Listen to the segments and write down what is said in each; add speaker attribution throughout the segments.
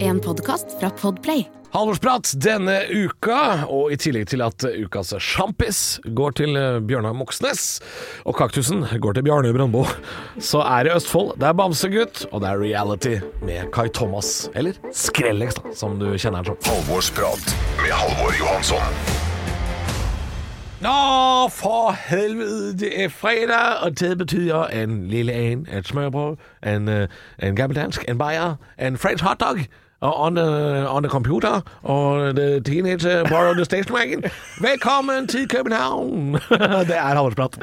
Speaker 1: En podkast fra Podplay.
Speaker 2: Halvorsprat denne uka, og i tillegg til at ukas sjampis går til eh, Bjørnar Moxnes, og kaktusen går til Bjarne Brøndbo, så er det Østfold, det er Bamsegutt, og det er reality med Kai Thomas, eller Skrellex, da, som du kjenner han som.
Speaker 3: Halvorsprat med Halvor Johansson.
Speaker 2: Nå, for helvede, det er fredag, og det betyder en lille en, et smørbrød, en, eh, en gammeldansk, en bajer, en french hotdog, og on the, on the computer, or the teenage bar on the station wagon. Velkommen til København! det er Halvorsprat.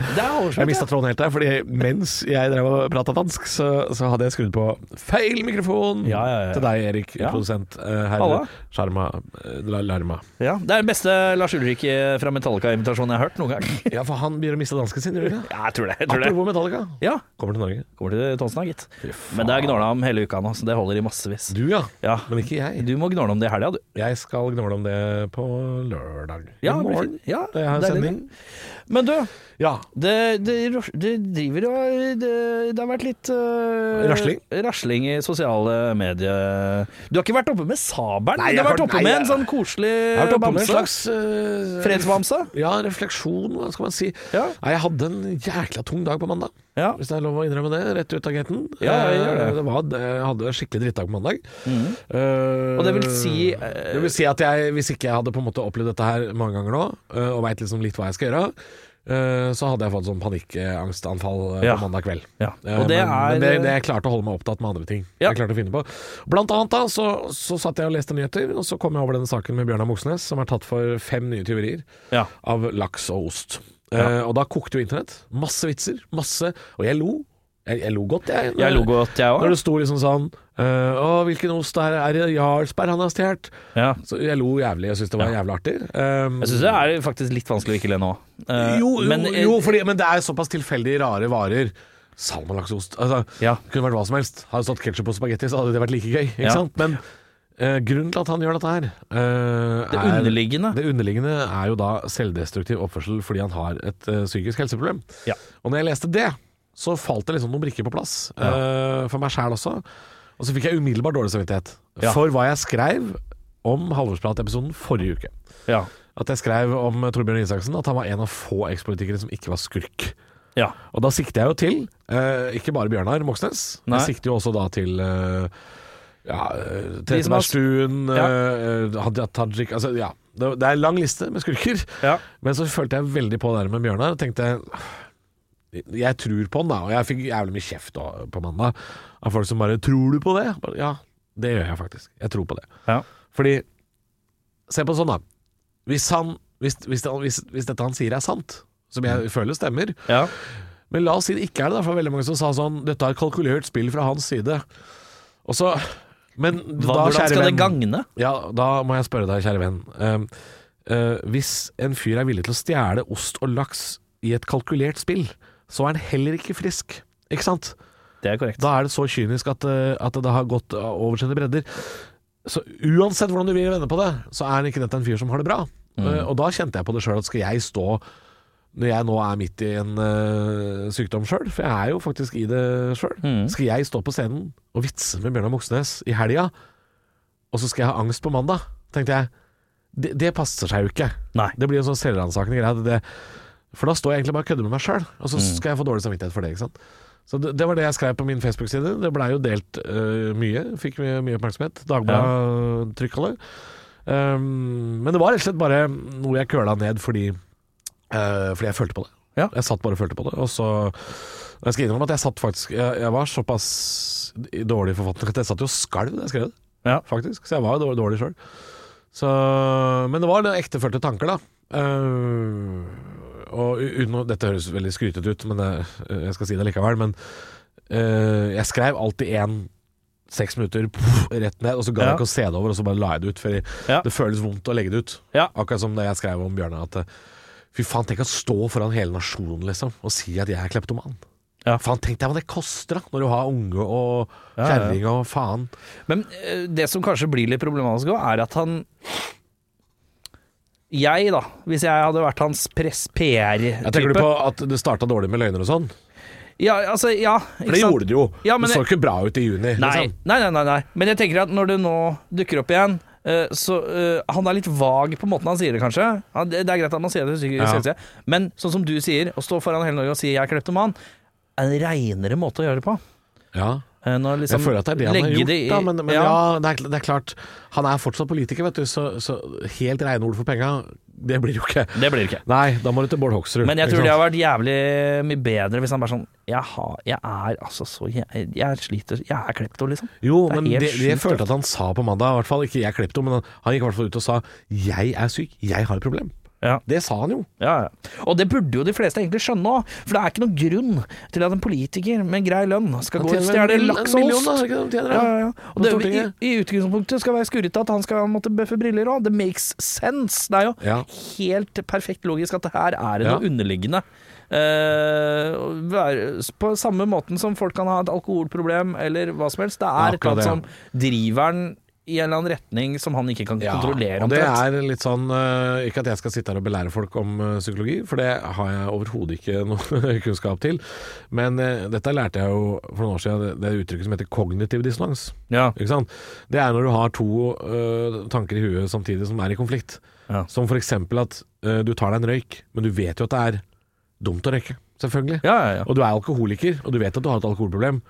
Speaker 2: Jeg mista tråden helt der, fordi mens jeg drev og prata dansk, så, så hadde jeg skrudd på feil mikrofon
Speaker 4: Ja, ja, ja.
Speaker 2: til deg, Erik, produsent. eh, Herre. Sjarma eh, La- Larma.
Speaker 4: Ja, Det er den beste Lars Ulrik eh, fra Metallica-invitasjonen jeg har hørt noen gang.
Speaker 2: Ja, for han begynner å miste dansken sin, gjør han ikke?
Speaker 4: Ja, jeg tror det. Jeg tror det.
Speaker 2: Metallica.
Speaker 4: Ja,
Speaker 2: Kommer til Norge.
Speaker 4: Kommer til Tonstad, gitt. Men det er gnåla om hele uka nå, så det holder i massevis.
Speaker 2: Du ja,
Speaker 4: Ja.
Speaker 2: Men ikke jeg.
Speaker 4: Du må gnåle om det i helga, du.
Speaker 2: Jeg skal gnåle om det på lørdag.
Speaker 4: Ja,
Speaker 2: I
Speaker 4: det
Speaker 2: morgen.
Speaker 4: Ja,
Speaker 2: har
Speaker 4: deilig,
Speaker 2: sending.
Speaker 4: Men du,
Speaker 2: Ja.
Speaker 4: det, det, det driver jo det, det har vært litt uh,
Speaker 2: Rasling?
Speaker 4: Rasling i sosiale medier. Du har ikke vært oppe med sabelen?
Speaker 2: Nei,
Speaker 4: du har vært oppe
Speaker 2: nei,
Speaker 4: med en sånn koselig bamse?
Speaker 2: slags uh,
Speaker 4: Fredsbamse?
Speaker 2: Ja, refleksjon, hva skal man si.
Speaker 4: Ja.
Speaker 2: Nei, jeg hadde en jækla tung dag på mandag.
Speaker 4: Ja.
Speaker 2: Hvis det er lov å innrømme det, rett ut av gaten.
Speaker 4: Ja, jeg gjør det.
Speaker 2: Eh, var, jeg hadde en skikkelig drittdag på mandag. Eh,
Speaker 4: Og det vil si uh,
Speaker 2: Det vil si at jeg, hvis ikke jeg hadde på en måte opplevd dette her mange ganger nå, uh, og veit liksom litt hva jeg skal gjøre, så hadde jeg fått sånn panikkangstanfall
Speaker 4: Ja.
Speaker 2: på mandag kveld.
Speaker 4: Ja. Og det
Speaker 2: men,
Speaker 4: er
Speaker 2: men det, det jeg klarte å holde meg opptatt med andre ting.
Speaker 4: Ja.
Speaker 2: Jeg klarte å finne på Blant annet da, så, så satt jeg og leste nyheter, og så kom jeg over denne saken med Bjørnar Moxnes, som er tatt for fem nye tyverier av laks og ost.
Speaker 4: Ja.
Speaker 2: Eh, og da kokte jo internett. Masse vitser. Masse. Og jeg lo. Jeg, jeg lo godt, jeg.
Speaker 4: Jeg lo godt, jeg
Speaker 2: Når det sto liksom sånn Uh, Å, hvilken ost er, er det Jarlsberg han har stjålet?
Speaker 4: Ja.
Speaker 2: Så jeg lo jævlig, jeg syntes det var
Speaker 4: Ja.
Speaker 2: jævlig artig. Um,
Speaker 4: Jeg syns det er faktisk litt vanskelig å ikke le nå. Uh,
Speaker 2: jo, jo,
Speaker 4: men,
Speaker 2: jo fordi, men det er såpass tilfeldig rare varer. Salmonlakseost. Altså,
Speaker 4: Ja.
Speaker 2: Kunne vært hva som helst. Hadde det stått ketsjup på spagetti, så hadde det vært like gøy. Ikke
Speaker 4: Ja.
Speaker 2: sant? Men eh, grunnen til at han gjør dette her eh,
Speaker 4: Det
Speaker 2: er-
Speaker 4: underliggende.
Speaker 2: Det underliggende er jo da selvdestruktiv oppførsel fordi han har et eh, psykisk helseproblem.
Speaker 4: Ja.
Speaker 2: Og når jeg leste det, så falt det liksom noen brikker på plass. eh, for meg sjæl også. Og så fikk jeg umiddelbart dårlig samvittighet
Speaker 4: Ja.
Speaker 2: for hva jeg skrev om Halvorsprat-episoden forrige uke.
Speaker 4: Ja.
Speaker 2: At jeg skrev om Torbjørn Isaksen at han var en av få ekspolitikere som ikke var skurk.
Speaker 4: ja.
Speaker 2: Og da sikter jeg jo til eh, ikke bare Bjørnar Moxnes,
Speaker 4: Nei.
Speaker 2: jeg sikter jo også da til eh, ja, eh, Trettebergstuen,
Speaker 4: Ja.
Speaker 2: eh, Hadia Tajik altså, ja. det, er en lang liste med skurker.
Speaker 4: Ja.
Speaker 2: Men så følte jeg veldig på det med Bjørnar og tenkte jeg tror på han, da. Og jeg fikk jævlig mye kjeft da, på mandag av folk som bare 'Tror du på det?' Ja, det gjør jeg faktisk. Jeg tror på det.
Speaker 4: Ja.
Speaker 2: Fordi Se på sånn, da. Hvis, han, hvis, hvis, hvis, hvis dette han sier er sant, som jeg føler stemmer
Speaker 4: ja.
Speaker 2: Men la oss si det ikke er det, da, for veldig mange som sa sånn 'Dette er et kalkulert spill fra hans side'. Og så Men da,
Speaker 4: hvordan
Speaker 2: kjære
Speaker 4: skal det gagne?
Speaker 2: ja, da må jeg spørre deg, kjære venn. Uh, uh, hvis en fyr er villig til å stjele ost og laks i et kalkulert spill, så er han heller ikke frisk. Ikke sant?
Speaker 4: Det er korrekt.
Speaker 2: Da er det så kynisk at, eh, at det har gått over sine bredder. Så uansett hvordan du vil vende på det, så er ikke nettopp en fyr som har det bra. Eh, og da kjente jeg på det sjøl at skal jeg stå når jeg nå er midt i en uh, sykdom sjøl, for jeg er jo faktisk i det sjøl,
Speaker 4: Mm.
Speaker 2: skal jeg stå på scenen og vitse med Bjørnar Moxnes i helga, og så skal jeg ha angst på mandag, tenkte jeg. Det, det passer seg jo ikke.
Speaker 4: Nei.
Speaker 2: Det blir en sånn selvransakende greie. For da står jeg egentlig bare og kødder med meg sjøl, og så
Speaker 4: Mm.
Speaker 2: skal jeg få dårlig samvittighet for det. ikke sant? Så det, det var det jeg skrev på min Facebook-side. Det blei jo delt uh, mye. Fikk mye, mye oppmerksomhet. Dagbladet trykka det. Um, men det var rett og slett bare noe jeg køla ned fordi, øh, fordi jeg følte på det.
Speaker 4: Ja.
Speaker 2: Jeg satt bare og følte på det. Og så Jeg skal innrømme at jeg satt faktisk Jeg, jeg var såpass i dårlig forfatning at jeg satt jo og skalv da jeg skrev det,
Speaker 4: Ja.
Speaker 2: faktisk. Så jeg var jo dårlig, dårlig sjøl. Så, men det var det ektefølte tanker, da. Uh, og uten Dette høres veldig skrytete ut, men det, jeg skal si det likevel. Men uh, jeg skrev alltid én seks minutter, puff, rett ned, og så ga jeg
Speaker 4: Ja.
Speaker 2: ikke å se det over, og så bare la jeg det ut. For
Speaker 4: Ja.
Speaker 2: det føles vondt å legge det ut. Akkurat som det jeg skrev om Bjørnar at eh, Fy faen, tenk å stå foran hele nasjonen liksom og si at jeg er kleptoman.
Speaker 4: Ja.
Speaker 2: Faen, tenk deg hva det koster da når du har unge og kjerring og faen.
Speaker 4: Men eh, det som kanskje blir litt problematisk òg, er at han Jeg, da, hvis jeg hadde vært hans press
Speaker 2: Jeg tenker
Speaker 4: PR-type
Speaker 2: du på at det starta dårlig med løgner og sånn?
Speaker 4: Ja, altså, ja.
Speaker 2: For det gjorde det jo.
Speaker 4: Ja, men
Speaker 2: det så
Speaker 4: jeg-
Speaker 2: ikke bra ut i juni.
Speaker 4: Nei,
Speaker 2: Liksom.
Speaker 4: nei, nei, nei, nei. Men jeg tenker at når det nå dukker opp igjen så eh, Han er litt vag på måten han sier det, kanskje. Det er greit at man sier det
Speaker 2: Ja.
Speaker 4: men sånn som du sier, å stå foran hele Norge og si 'jeg er kleptoman', er en reinere måte å gjøre det på.
Speaker 2: Ja.
Speaker 4: Enn liksom
Speaker 2: Jeg føler at det er det han har gjort,
Speaker 4: i-
Speaker 2: da, men, men
Speaker 4: ja.
Speaker 2: ja, det, er, det er klart. Han er fortsatt politiker, vet du, så, så helt rene ord for penga, det blir jo ikke.
Speaker 4: Det blir ikke.
Speaker 2: Nei, da må du til Bård Hoksrud.
Speaker 4: Men jeg tror det har vært jævlig mye bedre hvis han bare sånn Jeg, har, jeg er altså så Jeg, jeg sliter Jeg er klepto, liksom.
Speaker 2: Jo,
Speaker 4: Det
Speaker 2: men det, det jeg følte at han sa på mandag, i hvert fall ikke jeg klepto, men han, han gikk i hvert fall ut og sa 'jeg er syk, jeg har et problem'.
Speaker 4: Ja.
Speaker 2: Det sa han jo.
Speaker 4: Ja, ja. Og det burde jo de fleste egentlig skjønne òg, for det er ikke noen grunn til at en politiker med grei lønn skal gå og stjele laks og ost. Ja, ja. Og det, i, I utgangspunktet skal være skurrete at han skal måtte bøffe briller òg. Det makes sense. Det er jo
Speaker 2: Ja.
Speaker 4: helt perfekt logisk at det her er det noe underliggende. Uh, på samme måten som folk kan ha et alkoholproblem eller hva som helst. Det er annet som driver han i en eller annen retning som han ikke kan kontrollere.
Speaker 2: Ja, og det er litt sånn eh, Ikke at jeg skal sitte her og belære folk om eh, psykologi, for det har jeg overhodet ikke noe kunnskap til. Men eh, dette lærte jeg jo for noen år siden, det, er uttrykket som heter kognitiv dissonans.
Speaker 4: Ja.
Speaker 2: Ikke sant? Det er når du har to tanker i huet samtidig som er i konflikt.
Speaker 4: Ja.
Speaker 2: Som eksempel at du tar deg en røyk, men du vet jo at det er dumt å røyke. Selvfølgelig.
Speaker 4: Ja, ja, ja.
Speaker 2: Og du er alkoholiker, og du vet at du har et alkoholproblem,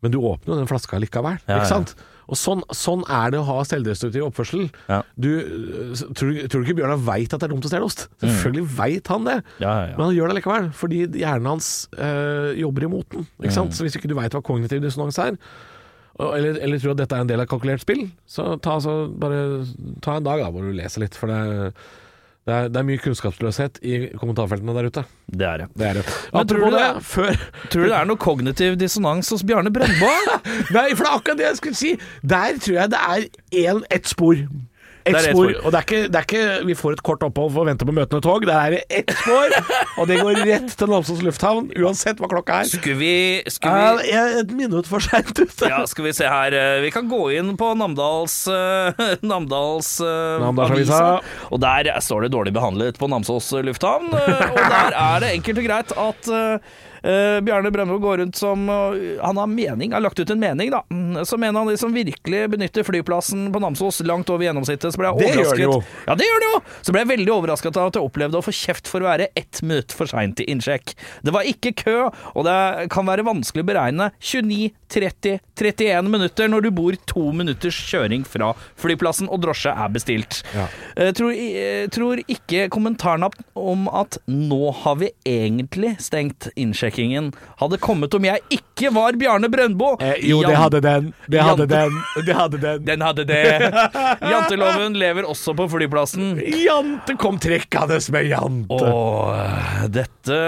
Speaker 2: men du åpner jo den flaska likevel.
Speaker 4: Ja, ja.
Speaker 2: Ikke sant? Og sånn, sånn er det å ha selvdestruktiv oppførsel.
Speaker 4: Ja.
Speaker 2: Du, øh, tror, du- tror du ikke Bjørnar veit at det er dumt å stjele ost? Selvfølgelig veit han det,
Speaker 4: Mm. Ja, ja, ja.
Speaker 2: men han gjør det likevel, fordi hjernen hans øh, jobber imot den. Ikke
Speaker 4: Mm.
Speaker 2: Så hvis ikke du veit hva kognitiv dissonans er, eller, eller tror at dette er en del av kalkulert spill, så ta, så bare, ta en dag da, hvor du leser litt. For det, det, er, det er mye kunnskapsløshet i kommentarfeltene der ute.
Speaker 4: Det er det.
Speaker 2: Det er det.
Speaker 4: Men tror du
Speaker 2: det,
Speaker 4: det-
Speaker 2: før
Speaker 4: Tror du det er noe kognitiv dissonans hos Bjarne Brøndbo?
Speaker 2: Nei, for det er akkurat det jeg skulle si. Der tror jeg det er en, ett spor. Ett
Speaker 4: Det
Speaker 2: spor. Og det er, ikke, det er ikke vi får et kort opphold for å vente på møtende tog. Der er det ett spor, og det går rett til Namsos lufthavn, uansett hva klokka er.
Speaker 4: Skulle vi, skulle vi
Speaker 2: er et minutt for seint ute.
Speaker 4: ja, skal vi se her. eh, Vi kan gå inn på Namdals uh, Namdals uh,
Speaker 2: Namdalsavisa.
Speaker 4: Og der står det 'dårlig behandlet på Namsos lufthavn'. og der er det enkelt og greit at eh, eh, Bjarne Brøndbo går rundt som uh, Han har mening, har lagt ut en mening, da. Mm, Som en av de som virkelig benytter flyplassen på Namsos langt over gjennomsnittet. Så ble jeg
Speaker 2: Det gjør
Speaker 4: overrasket.
Speaker 2: det jo.
Speaker 4: Ja, det gjør det jo! Så ble jeg veldig overrasket av at jeg opplevde å få kjeft for å være ett minutt for seint til innsjekk. Det var ikke kø, og det kan være vanskelig å beregne 29, 30, 31 minutter når du bor to minutters kjøring fra flyplassen og drosje er bestilt.
Speaker 2: Ja.
Speaker 4: Uh, tror, jeg tror ikke kommentaren om at nå har vi egentlig stengt innsjekkingen, hadde kommet om jeg ikke var Bjarne Brøndbo.
Speaker 2: Eh, jo, det hadde den. Det hadde den. Det hadde den.
Speaker 4: Den hadde det. Janteloven lever også på flyplassen.
Speaker 2: Jante kom trekkende med jante.
Speaker 4: Og dette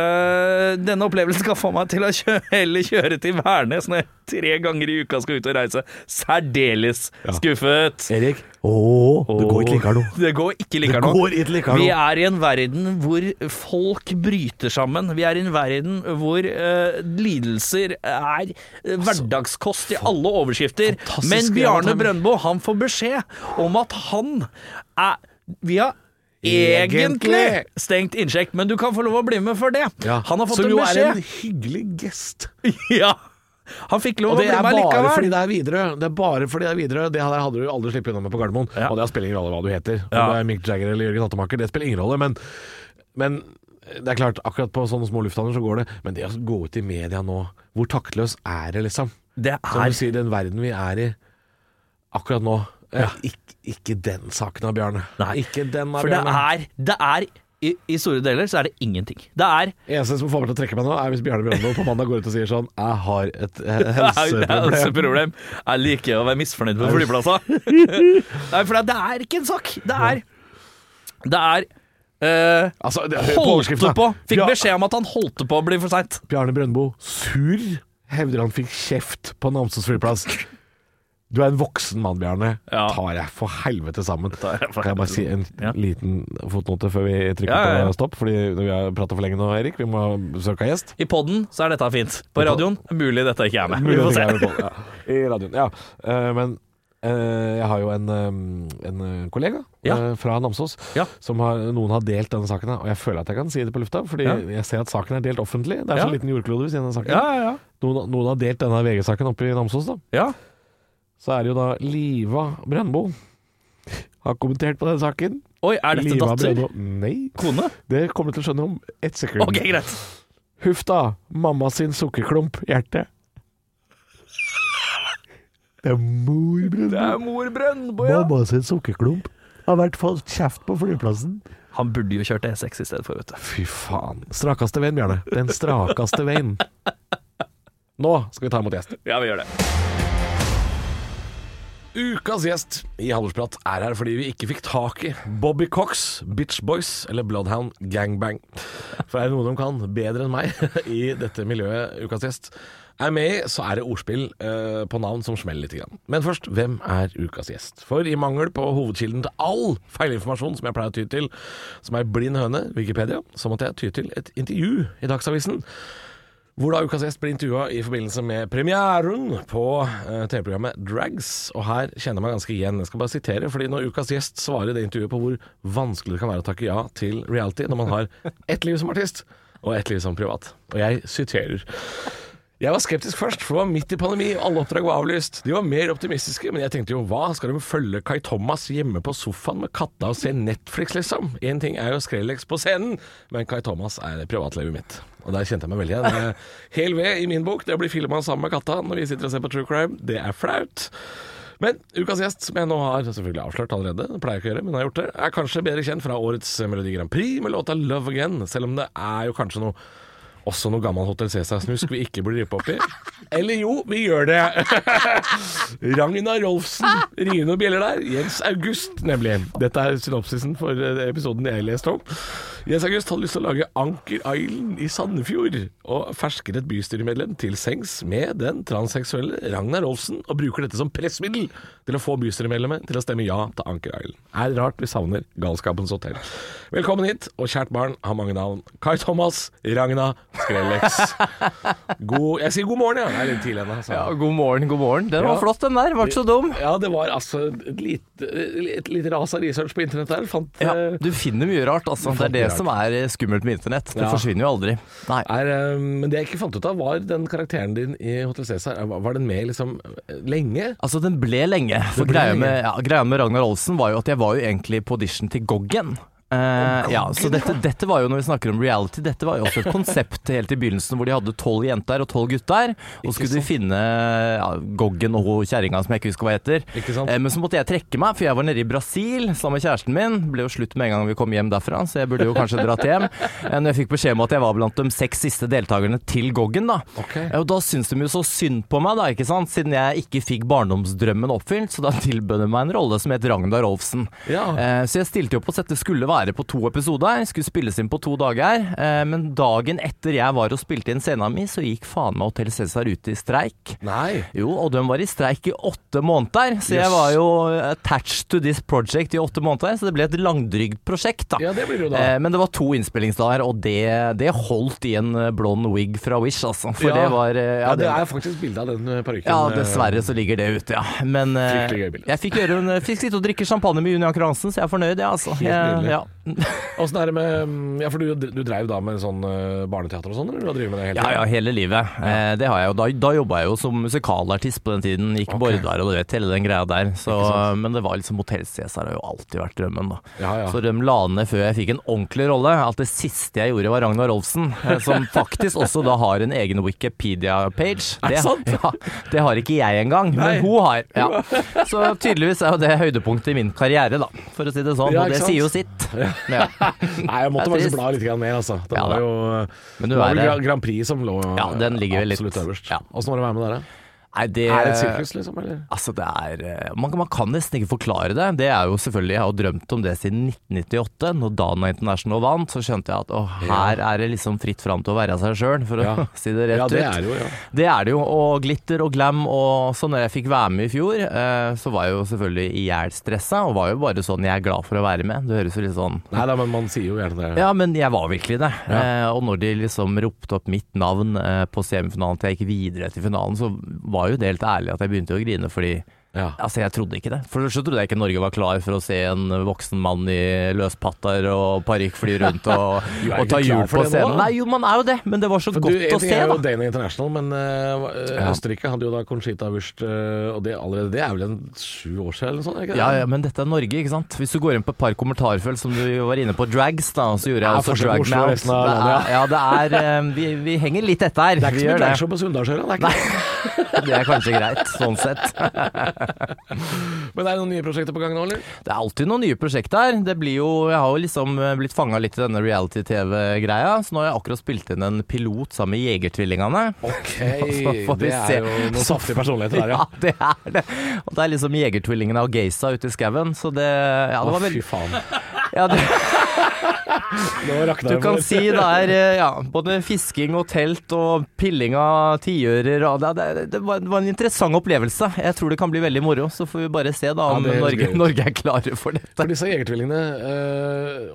Speaker 4: Denne opplevelsen skal få meg til å kjøre, heller kjøre til Værnes når jeg tre ganger i uka skal ut og reise. Særdeles skuffet.
Speaker 2: Erik, å, det går ikke likere nå.
Speaker 4: Det går ikke likere Vi er i en verden hvor folk bryter sammen. Vi er i en verden hvor uh, lidelser er hverdagskost i alle overskrifter. Men Bjarne. Brøndbo han får beskjed om at han er Vi har egentlig stengt innsjekk, men du kan få lov å bli med for det.
Speaker 2: Ja,
Speaker 4: Han har fått
Speaker 2: Som
Speaker 4: en
Speaker 2: jo er en hyggelig gest.
Speaker 4: ja. Han fikk lov å bli med likevel.
Speaker 2: fordi det er videre. Det er bare fordi det er Widerøe. Det hadde du aldri sluppet unna med på Gardermoen.
Speaker 4: Ja.
Speaker 2: Og det spiller ingen rolle hva du heter. Om
Speaker 4: Ja.
Speaker 2: du er Mick Jagger eller Jørgen Hattemaker, det spiller ingen rolle. Men, men det er klart, akkurat på sånne små lufthavner så går det. Men det å gå ut i media nå, hvor taktløs er det, liksom?
Speaker 4: Det er Som
Speaker 2: du sier, den verden vi er i akkurat nå. Ja. Ikke, ikke den saken av Bjarne.
Speaker 4: Nei.
Speaker 2: Ikke den av
Speaker 4: For det er, det er i, I store deler så er det ingenting. Det er
Speaker 2: Eneste som får meg til å trekke meg nå, er hvis Bjarne Brøndbo på mandag går ut og sier sånn Jeg har et eh, helseproblem.
Speaker 4: helseproblem. Jeg liker å være misfornøyd med flyplasser. Nei, for det er ikke en sak. Det er Det er Uh,
Speaker 2: Altså, det,
Speaker 4: Holdt på. Fikk beskjed om at han holdt på å bli for seint.
Speaker 2: Bjarne Brøndbo sur hevder han fikk kjeft på Namsos flyplass. Du er en voksen mann, Bjarne.
Speaker 4: Ja.
Speaker 2: Tar jeg for helvete sammen.
Speaker 4: Jeg for
Speaker 2: kan jeg bare si en
Speaker 4: Ja.
Speaker 2: liten fotnote før vi trykker
Speaker 4: Ja,
Speaker 2: på stopp? Fordi vi har prata for lenge nå, Erik. Vi må søke gjest.
Speaker 4: I podden så er dette fint. På radioen mulig dette ikke er med. Vi får se.
Speaker 2: I radioen. Ja. Uh, men eh, jeg har jo en, eh, en kollega
Speaker 4: Ja.
Speaker 2: fra Namsos
Speaker 4: Ja.
Speaker 2: som har, noen har delt denne saken. Og jeg føler at jeg kan si det på lufta, fordi
Speaker 4: Ja.
Speaker 2: jeg ser at saken er delt offentlig. Det er så liten jordklode ved siden av saken.
Speaker 4: Ja, ja, ja.
Speaker 2: Noen, noen har delt denne VG-saken oppe i Namsos. da
Speaker 4: ja.
Speaker 2: Så er det jo da Liva Brøndbo har kommentert på den saken.
Speaker 4: Oi, er dette
Speaker 2: Liva
Speaker 4: datter?
Speaker 2: Brøndbo Nei,
Speaker 4: Kone?
Speaker 2: det kommer du til å skjønne om ett sekund.
Speaker 4: Ok, greit.
Speaker 2: Huff da, mamma sin sukkerklump, hjerte. Det er mor Brøndbo.
Speaker 4: Det er mor Brøndbo, ja.
Speaker 2: Mamma sin sukkerklump har vært fått kjeft på flyplassen.
Speaker 4: Han burde jo kjørt E6 i stedet for, vet du.
Speaker 2: Fy faen. Strakeste veien, Bjarne. Den strakeste veien. Nå skal vi ta imot gjest.
Speaker 4: Ja, vi gjør det.
Speaker 2: Ukas gjest i Handelsprat er her fordi vi ikke fikk tak i Bobby Cox, Bitch Boys eller Bloodhound Gangbang. For er det noe de kan bedre enn meg i dette miljøet ukas gjest er med i, så er det ordspill eh, på navn som smeller litt. Grann. Men først, hvem er ukas gjest? For i mangel på hovedkilden til all feilinformasjon som jeg pleier å ty til, som er blind høne, Wikipedia, så måtte jeg ty til et intervju i Dagsavisen. Hvor da ukas gjest ble intervjua i forbindelse med premieren på eh, TV-programmet Drags. Og her kjenner jeg meg ganske igjen. Jeg skal bare sitere, fordi når ukas gjest svarer det intervjuet på hvor vanskelig det kan være å takke ja til reality når man har ett liv som artist og ett liv som privat. Og jeg siterer. Jeg var skeptisk først, for det var midt i pandemi, og alle oppdrag var avlyst. De var mer optimistiske, men jeg tenkte jo hva, skal de følge Kai Thomas hjemme på sofaen med katta og se Netflix, liksom? Én ting er jo Skrellex på scenen, men Kai Thomas er privatlivet mitt. Og der kjente jeg meg veldig igjen. Eh, Hel ved i min bok, det å bli filma sammen med katta når vi sitter og ser på True Crime, det er flaut. Men ukas gjest, som jeg nå har selvfølgelig avslørt allerede, pleier ikke å gjøre, men har gjort det, er kanskje bedre kjent fra årets Melodi Grand Prix med låta 'Love Again', selv om det er jo kanskje noe også noe gammel Hotell Cæsar-snusk vi ikke burde rippe opp i. Eller jo, vi gjør det. Ragna Rolfsen, ringer noen bjeller der. Jens August, nemlig. Dette er synopsisen for eh, episoden jeg leste om. Jens August hadde lyst til å lage Anker Island i Sandefjord, og fersker et bystyremedlem til sengs med den transseksuelle Ragna Rolfsen, og bruker dette som pressmiddel til å få bystyremedlemmet til å stemme ja til Anker Island. Er rart vi savner Galskapens hotell. Velkommen hit, og kjært barn har mange navn. Kai Thomas, Ragna, Skrellex. God Jeg sier god morgen, ja. Det er litt tidlig ennå. altså.
Speaker 5: Ja, god morgen, god morgen. Den var
Speaker 2: Ja.
Speaker 5: flott, den der. Var ikke så dum.
Speaker 2: Ja, det var altså et lite, et lite ras av research på internett der. Fant
Speaker 5: Ja,
Speaker 2: eh,
Speaker 5: du finner mye rart, altså. Det er det som er eh, skummelt med internett. Det
Speaker 2: Ja.
Speaker 5: forsvinner jo aldri.
Speaker 2: Er, eh, Men det jeg ikke fant ut av, var den karakteren din i Hotel Cæsar. Var den med liksom lenge?
Speaker 5: Altså, den ble lenge. For greia med, ja, greia med Ragnar Olsen var jo at jeg var jo egentlig på audition til Goggen. Eh, ja, så dette, dette var jo når vi snakker om reality, dette var jo også et konsept helt i begynnelsen hvor de hadde tolv jenter og tolv gutter. Og så skulle de finne ja, Goggen og kjerringa som jeg ikke husker hva heter. Eh, men så måtte jeg trekke meg, for jeg var nede i Brasil sammen med kjæresten min. Ble jo slutt med en gang vi kom hjem derfra, så jeg burde jo kanskje dratt hjem. Uh, Når jeg fikk beskjed om at jeg var blant de seks siste deltakerne til Goggen, da.
Speaker 2: Okay.
Speaker 5: Uh, Og da syntes de jo så synd på meg, da, ikke sant? siden jeg ikke fikk barndomsdrømmen oppfylt. Så da tilbød de meg en rolle som het Ragnar Rolfsen.
Speaker 2: Ja.
Speaker 5: Så jeg stilte jo på at dette skulle være på to episoder, skulle spilles inn på to dager. Eh, men dagen etter jeg var og spilte inn scenen min, så gikk faen meg Hotell Cæsar ut i streik.
Speaker 2: Nei.
Speaker 5: Jo, og de var i streik i åtte måneder, så jeg var jo attached to this project i åtte måneder, så det ble et langdrygt prosjekt, da.
Speaker 2: Ja, det blir jo da.
Speaker 5: Eh, men det var to innspillingsdager, og det, det holdt i en eh, blond wig fra Wish, altså. For
Speaker 2: Ja.
Speaker 5: det var ja,
Speaker 2: Ja, det er faktisk bilde av den parykken.
Speaker 5: ja, dessverre så ligger det ute, ja. Men jeg fikk, gjøre en, fikk sitte og drikke champagne med Juni Anker Hansen, så jeg er fornøyd, jeg, altså.
Speaker 2: Helt
Speaker 5: Jeg, ja.
Speaker 2: Åssen er det med Ja, for du, du dreiv da med sånn eh, barneteater og sånn, eller du har drevet med det hele tiden?
Speaker 5: ja, ja, hele livet. Eh, det har jeg jo. Da, da jobba jeg jo som musikalartist på den tiden. Gikk
Speaker 2: okay.
Speaker 5: Bordar og du vet hele den greia der. Så, men det var liksom Hotell Cæsar har jo alltid vært drømmen, da.
Speaker 2: Ja, ja.
Speaker 5: Så de la ned før jeg fikk en ordentlig rolle. At det siste jeg gjorde var Ragnar Rolfsen, eh, som faktisk også da har en egen Wikipedia-page.
Speaker 2: Er det sant?
Speaker 5: Ja, det har ikke jeg engang,
Speaker 2: Nei.
Speaker 5: men hun har. Ja. Så tydeligvis er jo det høydepunktet i min karriere, da, for å si det sånn. Og det
Speaker 2: sant?
Speaker 5: sier jo sitt. Ja.
Speaker 2: Nei, jeg måtte faktisk bla litt mer, altså. Det
Speaker 5: Ja,
Speaker 2: var jo det
Speaker 5: du
Speaker 2: var vel Grand Prix som lå
Speaker 5: Ja, den ligger vel litt-
Speaker 2: absolutt øverst.
Speaker 5: ja.
Speaker 2: Åssen var det å være med der, da?
Speaker 5: Nei, det
Speaker 2: Er det et sirkus, liksom? Eller?
Speaker 5: Altså, det er eh, man, man kan nesten ikke forklare det. Det er jo selvfølgelig, Jeg har drømt om det siden 1998. Når Dana International vant, så skjønte jeg at å, her er det liksom fritt fram til å være seg sjøl, for
Speaker 2: Ja.
Speaker 5: å si det rett
Speaker 2: Ja, det er det jo, ja.
Speaker 5: Det er det jo, og glitter og glam. Og så når jeg fikk være med i fjor, eh, så var jeg jo selvfølgelig i hjel stressa, og var jo bare sånn jeg er glad for å være med. Det høres jo litt sånn
Speaker 2: Nei da, men man sier jo gjerne det.
Speaker 5: ja, men jeg var virkelig det. Eh, og når de liksom ropte opp mitt navn på semifinalen til jeg gikk videre til finalen, så var jo det helt ærlig at jeg begynte å grine fordi
Speaker 2: Ja.
Speaker 5: Altså, jeg trodde ikke det. For så trodde jeg ikke Norge var klar for å se en voksen mann i løspatter og parykk fly rundt og, og ta hjul på scenen.
Speaker 2: nå.
Speaker 5: Nei, jo, man er jo det, men det var så
Speaker 2: For du,
Speaker 5: godt
Speaker 2: en
Speaker 5: å se,
Speaker 2: er jo
Speaker 5: da.
Speaker 2: Dana International, men eh,
Speaker 5: Ja.
Speaker 2: Hadde jo da Conchita Wurst, uh, og det allerede Det er vel en sju år siden, eller noe sånt?
Speaker 5: Ja, ja, men dette er Norge, ikke sant. Hvis du går inn på et par kommentarfelt, som du var inne på drags, da, så gjorde jeg også drag er, ja, det er uh, vi, vi henger litt etter.
Speaker 2: Det er ikke
Speaker 5: vi
Speaker 2: så
Speaker 5: mye
Speaker 2: dragshow på Sunndalsøra, det er ikke det.
Speaker 5: Det er kanskje greit, sånn sett.
Speaker 2: Men er det noen nye prosjekter på gang nå, eller?
Speaker 5: Det er alltid noen nye prosjekter. Det blir jo, jeg har jo liksom eh, blitt fanga litt i denne reality-TV-greia, så nå har jeg akkurat spilt inn en pilot sammen med Jegertvillingene.
Speaker 2: Ok, det
Speaker 5: se.
Speaker 2: er jo noen saftige personligheter der,
Speaker 5: Ja,
Speaker 2: ja.
Speaker 5: det er det. Og det er liksom Jegertvillingene og Geisa ute i skauen, så det Ja, det
Speaker 2: Å,
Speaker 5: var
Speaker 2: fy faen.
Speaker 5: ja, det, Du kan si det er eh, ja, både fisking og telt og pilling av tiører det, det, det, var, en interessant opplevelse. Jeg tror det kan bli veldig moro. Så får vi bare se da om
Speaker 2: ja, er
Speaker 5: Norge. Norge er klare for dette.
Speaker 2: For disse jegertvillingene,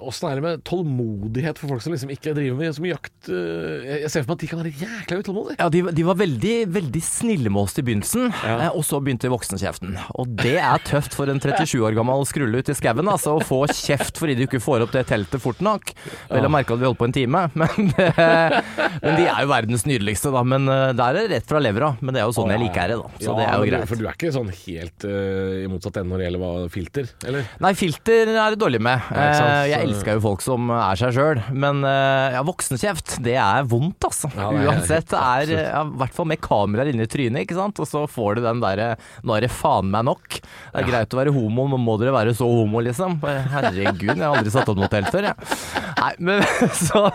Speaker 2: åssen øh, er det med tålmodighet for folk som liksom ikke driver med så mye jakt? Øh, jeg- ser for meg at de kan være jækla utålmodige.
Speaker 5: Ja, de, de var veldig, veldig snille med oss i begynnelsen,
Speaker 2: Ja.
Speaker 5: eh, og så begynte voksenkjeften. Og det er tøft for en 37 år gammel skrulle ute i skauen, altså, å få kjeft fordi du ikke får opp det teltet fort nok. Vel å merke at vi holdt på en time, men, det- men de er jo verdens nydeligste, da. Men det der er det rett fra levra. Men det er jo sånn jeg liker det, da. Så det er jo
Speaker 2: du-
Speaker 5: greit.
Speaker 2: For du er ikke sånn helt uh, i motsatt ende når det gjelder filter, eller?
Speaker 5: Nei, filter er det dårlig med.
Speaker 2: Ja, sant,
Speaker 5: Eh, Jeg elsker jo folk som er seg sjøl, men uh, ja, voksenkjeft, det er vondt, altså.
Speaker 2: Ja, det er
Speaker 5: Uansett. Det er ja, i hvert fall med kameraer inni trynet, ikke sant. Og så får du den derre Nå er det faen meg nok. Det er greit å være homo, men må dere være så homo, liksom? Herregud, jeg har aldri satt opp noe telt før, jeg. Nei, men så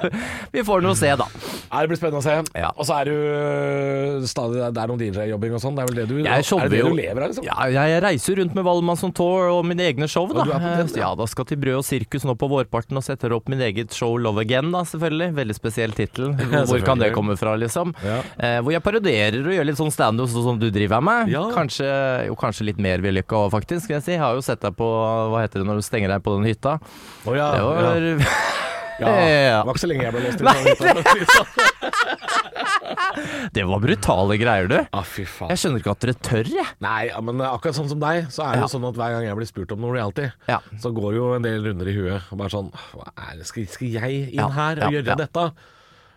Speaker 5: Vi får nå se, da.
Speaker 2: Det blir spennende å se.
Speaker 5: Ja.
Speaker 2: Og så er du stadig Det er noen DJ-jobbing og sånn. Det er vel det du
Speaker 5: Jeg
Speaker 2: Er det det du lever av, liksom?
Speaker 5: Ja, jeg reiser rundt med Valmannsson Tour og mine egne show, da.
Speaker 2: Den, ja.
Speaker 5: ja, da skal til Brød og sirkus nå på vårparten og setter opp min eget show Love Again, da, selvfølgelig. Veldig spesiell tittel. Hvor kan det komme fra, liksom?
Speaker 2: Ja.
Speaker 5: Eh, hvor jeg parodierer og gjør litt sånn standup sånn som du driver med.
Speaker 2: Ja.
Speaker 5: Kanskje, jo, kanskje litt mer vellykka òg, faktisk. Skal jeg si. Jeg har jo sett deg på Hva heter det når du stenger deg på den hytta?
Speaker 2: Oh, ja,
Speaker 5: Det var
Speaker 2: ja. ja.
Speaker 5: Ja.
Speaker 2: Det var ikke så lenge jeg ble låst inne.
Speaker 5: Det var brutale greier, du.
Speaker 2: Ah, fy faen.
Speaker 5: Jeg skjønner ikke at dere tør, jeg.
Speaker 2: Nei, ja, men akkurat sånn som deg, så er det
Speaker 5: Ja.
Speaker 2: jo sånn at hver gang jeg blir spurt om noe reality,
Speaker 5: Ja.
Speaker 2: så går det jo en del runder i huet. Og bare sånn Hva er det? Skal, skal jeg inn
Speaker 5: Ja,
Speaker 2: her
Speaker 5: ja,
Speaker 2: og gjøre
Speaker 5: ja.
Speaker 2: dette?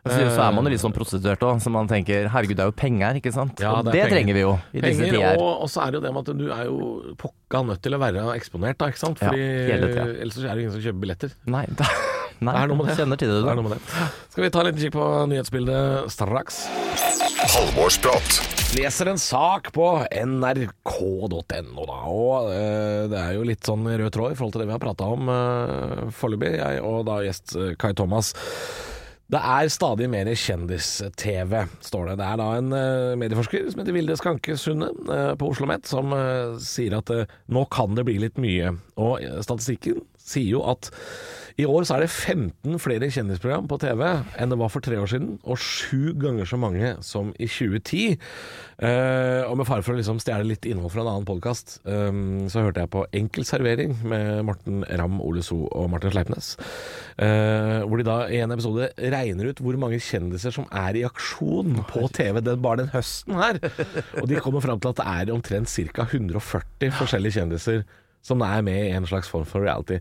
Speaker 5: Så, er man jo litt sånn prostituert òg, så man tenker herregud, det er jo penger, ikke sant.
Speaker 2: Ja,
Speaker 5: og
Speaker 2: det
Speaker 5: det,
Speaker 2: er penger.
Speaker 5: trenger vi jo i disse tider.
Speaker 2: og, og så er det jo det med at du er jo pokka nødt til å være eksponert, da, ikke sant?
Speaker 5: Ja,
Speaker 2: Fordi
Speaker 5: tida.
Speaker 2: ellers er det ingen som kjøper billetter.
Speaker 5: Nei, det, nei,
Speaker 2: Det er noe med det.
Speaker 5: kjenner til det,
Speaker 2: Det er noe med det. Skal vi ta en liten kikk på nyhetsbildet straks?
Speaker 3: Halvorsprat.
Speaker 2: Leser en sak på nrk.no, da. Og eh, det er jo litt sånn rød tråd i forhold til det vi har prata om uh, foreløpig, jeg og da gjest eh, Kai Thomas. Det er stadig mer kjendis-TV, står det. Det er da en uh, medieforsker som heter Vilde Skanke Sunde uh, på Oslo OsloMet som uh, sier at eh, nå kan det bli litt mye. Og eh, statistikken sier jo at i år så er det 15 flere kjendisprogram på TV enn det var for tre år siden, og sju ganger så mange som i 2010. Uh, og med fare for å liksom stjele litt innhold fra en annen podkast, så hørte jeg på Enkel servering med Morten Ramm, Ole So og Martin Sleipnes. Uh, hvor de da i en episode regner ut hvor mange kjendiser som er i aksjon på TV den, bare den høsten her. Og de kommer fram til at det er omtrent ca. 140 forskjellige kjendiser som er med i en slags form for reality.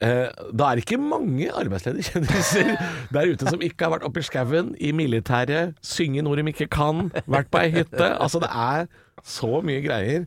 Speaker 2: Eh, da er det ikke mange arbeidsledige kjendiser der ute som ikke har vært oppe i skauen, i militæret, synge noe de ikke kan, vært på ei hytte. Altså, det er så mye greier.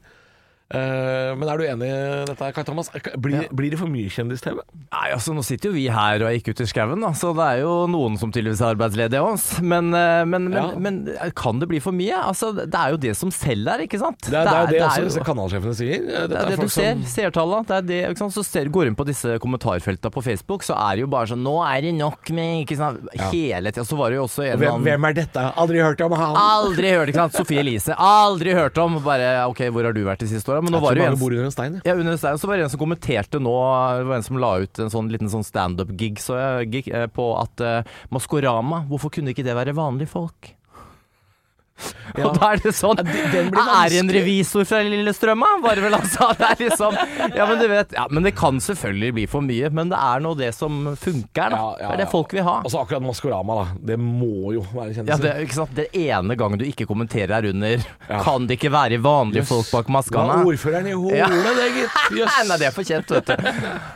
Speaker 2: Eh, men er du enig i dette, Kai Thomas? Blir, blir det for mye kjendis-TV?
Speaker 5: Nei, altså Nå sitter jo vi her og er ikke ute i skauen, så det er jo noen som tydeligvis er arbeidsledige òg. Men, eh, men, men,
Speaker 2: Ja.
Speaker 5: men kan det bli for mye? Altså, Det er jo det som selger, ikke sant?
Speaker 2: Det er det, er det, også
Speaker 5: jo-
Speaker 2: kanalsjefene sier. Eh,
Speaker 5: det er det du ser,
Speaker 2: som-
Speaker 5: seertallene. Det er det, ikke sant? Så ser, går inn på disse kommentarfeltene på Facebook, så er det jo bare sånn Nå er det nok med ikke sant? Hele tida. Så var det jo også en
Speaker 2: Hvem, hvem er dette? Aldri hørt om han.
Speaker 5: Aldri hørt, ikke sant? Sofie Elise. Aldri hørt om. Bare OK, hvor har du vært de siste åra? Men nå var det jo en
Speaker 2: bor under en stein. ja.
Speaker 5: ja, under stein. Så var det en som kommenterte nå Det var en som la ut en sånn liten sånn standup-gig så eh, på at uh, Maskorama, hvorfor kunne ikke det være vanlige folk? Og da er det sånn Er en revisor fra Lillestrømma? Var det vel sa? Det er liksom Ja, men du vet Ja, men det kan selvfølgelig bli for mye, men det er nå det som funker, da.
Speaker 2: Ja, ja,
Speaker 5: Det er det
Speaker 2: ja.
Speaker 5: folk vil ha.
Speaker 2: Altså akkurat Maskorama, da. Det må jo være
Speaker 5: Ja,
Speaker 2: kjendiser.
Speaker 5: det, ikke sant? det ene gangen du ikke kommenterer her under
Speaker 2: Ja.
Speaker 5: Kan det ikke være vanlige
Speaker 2: yes.
Speaker 5: folk bak maskene?
Speaker 2: Ja, ordføreren i Hole, det, gitt? Jøss.
Speaker 5: Nei, det er for kjent, vet du.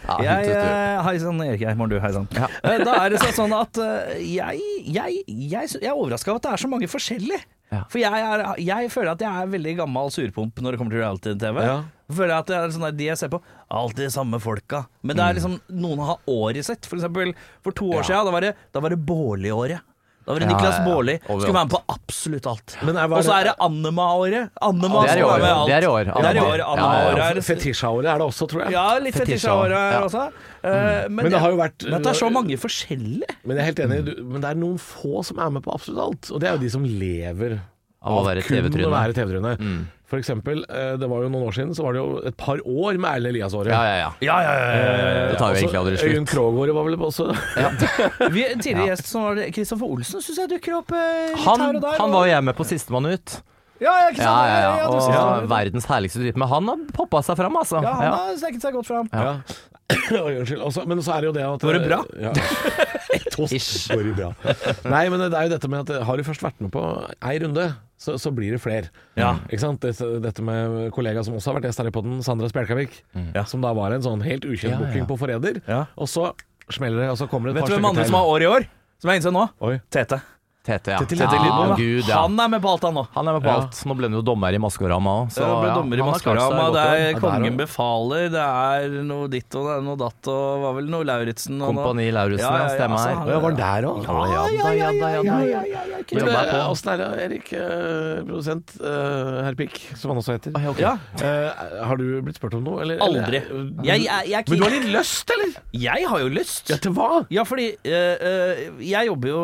Speaker 5: Ja,
Speaker 4: Jeg, eh, hei sann, Erik her. Morgen, du. Hei sann.
Speaker 5: Ja.
Speaker 4: Eh, Da er det sånn at eh, jeg, jeg, jeg, jeg er overraska over at det er så mange forskjellige.
Speaker 5: Ja.
Speaker 4: For jeg, er, jeg føler at jeg er veldig gammel surpomp når det kommer til reality-TV.
Speaker 2: Ja.
Speaker 4: Føler at det er sånn der, De jeg ser på, alltid de samme folka. Men det er liksom noen har året sitt. For eksempel for to år
Speaker 2: Ja.
Speaker 4: siden, da var det, da var det Baarli-året. Da var det
Speaker 5: Ja,
Speaker 4: Niklas
Speaker 5: ja, ja.
Speaker 4: Baarli. Skulle være med på absolutt alt. Og så er det Annema-året. Annema
Speaker 5: Det er i år. Det er i år.
Speaker 4: Det er i år.
Speaker 5: Ja, ja, ja.
Speaker 4: Annema-året
Speaker 2: Fetisja-året er det også, tror jeg.
Speaker 4: ja, litt fetisja-året
Speaker 5: Fetisja, ja.
Speaker 4: også. Eh, men,
Speaker 2: Men det har jo vært-
Speaker 4: men det er så mange forskjellige.
Speaker 2: Men jeg er helt enig, du, men det er noen få som er med på absolutt alt. Og det er jo de som lever
Speaker 5: Av å være TV-tryne.
Speaker 2: være TV-tryne. For eksempel, eh, det var jo noen år siden, så var det jo et par år med Erlend Elias-året.
Speaker 5: Ja, ja, ja.
Speaker 4: Ja, ja, ja.
Speaker 5: Det tar jo egentlig aldri
Speaker 2: Øyunn
Speaker 5: slutt.
Speaker 2: Krogh-året var vel også
Speaker 4: Vi, en tidligere gjest som var Kristoffer Olsen, syns jeg dukker opp eh, litt
Speaker 5: Han,
Speaker 4: her og der.
Speaker 5: han var jo jeg med på Sistemann ut.
Speaker 4: Ja, ja, ikke sant?
Speaker 5: Ja, ja, ja. Og verdens herligste dritt. Men han har poppa seg fram, altså.
Speaker 4: ja, han
Speaker 5: Ja.
Speaker 4: har sneket seg godt fram.
Speaker 2: Ja. Oi, unnskyld. Også, men så er det jo det at
Speaker 4: Går det bra?
Speaker 2: Ja. Ett
Speaker 5: Ish.
Speaker 2: går det bra. Nei, men det er jo dette med at har du først vært med på ei runde, så, så blir det flere.
Speaker 4: Ja.
Speaker 2: Ikke sant? Dette, dette med kollega som også har vært gjest her i podden, Sandra Spjelkavik. Som da var en sånn helt ukjent
Speaker 5: Ja, ja.
Speaker 2: booking på Forræder.
Speaker 4: Ja.
Speaker 2: Og så smeller det, og så kommer det et
Speaker 4: Vet
Speaker 2: par
Speaker 4: du hvem andre som har år i år? Som jeg innser nå?
Speaker 2: Oi.
Speaker 4: Tete.
Speaker 5: Tete, ja.
Speaker 2: Tete Lidbom, ja.
Speaker 5: Gud, ja.
Speaker 4: Han er med på alt, han nå.
Speaker 5: Han er med på
Speaker 2: Ja.
Speaker 5: alt. Nå ble han jo dommer i Maskorama òg.
Speaker 4: Ja, dommer i Maskorama, det er Kongen befaler, det er noe ditt og det er noe datt og var vel noe Lauritzen og
Speaker 5: Kompani Lauritzen, ja, stemmer
Speaker 4: altså, han-
Speaker 2: Ja, var han der òg?
Speaker 5: Ja, ja, ja. ja,
Speaker 2: ja,
Speaker 5: ja,
Speaker 2: ja,
Speaker 5: ja.
Speaker 2: Åssen er det, Erik, eh, produsent, eh, herr Pikk, som han også heter?
Speaker 5: Ah, ja.
Speaker 4: Ja,
Speaker 2: Eh, har du blitt spurt om noe, eller?
Speaker 4: aldri.
Speaker 2: eller-
Speaker 4: Jeg, jeg, jeg,
Speaker 2: Men du har litt lyst, eller?
Speaker 4: jeg har jo lyst.
Speaker 2: Ja, til hva?
Speaker 4: Ja, fordi jeg jobber jo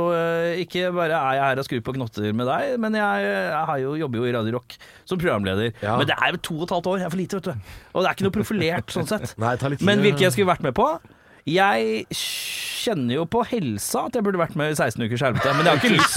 Speaker 4: Ikke bare er jeg her og skrur på knotter med deg, men jeg, jeg har jo, jobber jo i Radio Rock som programleder.
Speaker 2: Ja.
Speaker 4: Men det er jo to og et halvt år, jeg er for lite, vet du. Og det er ikke noe profilert sånn sett.
Speaker 2: Nei.
Speaker 4: Men hvilke jeg skulle vært med på? Jeg kjenner jo på helsa at jeg burde vært med i 16 ukers helvete, men jeg har ikke lyst.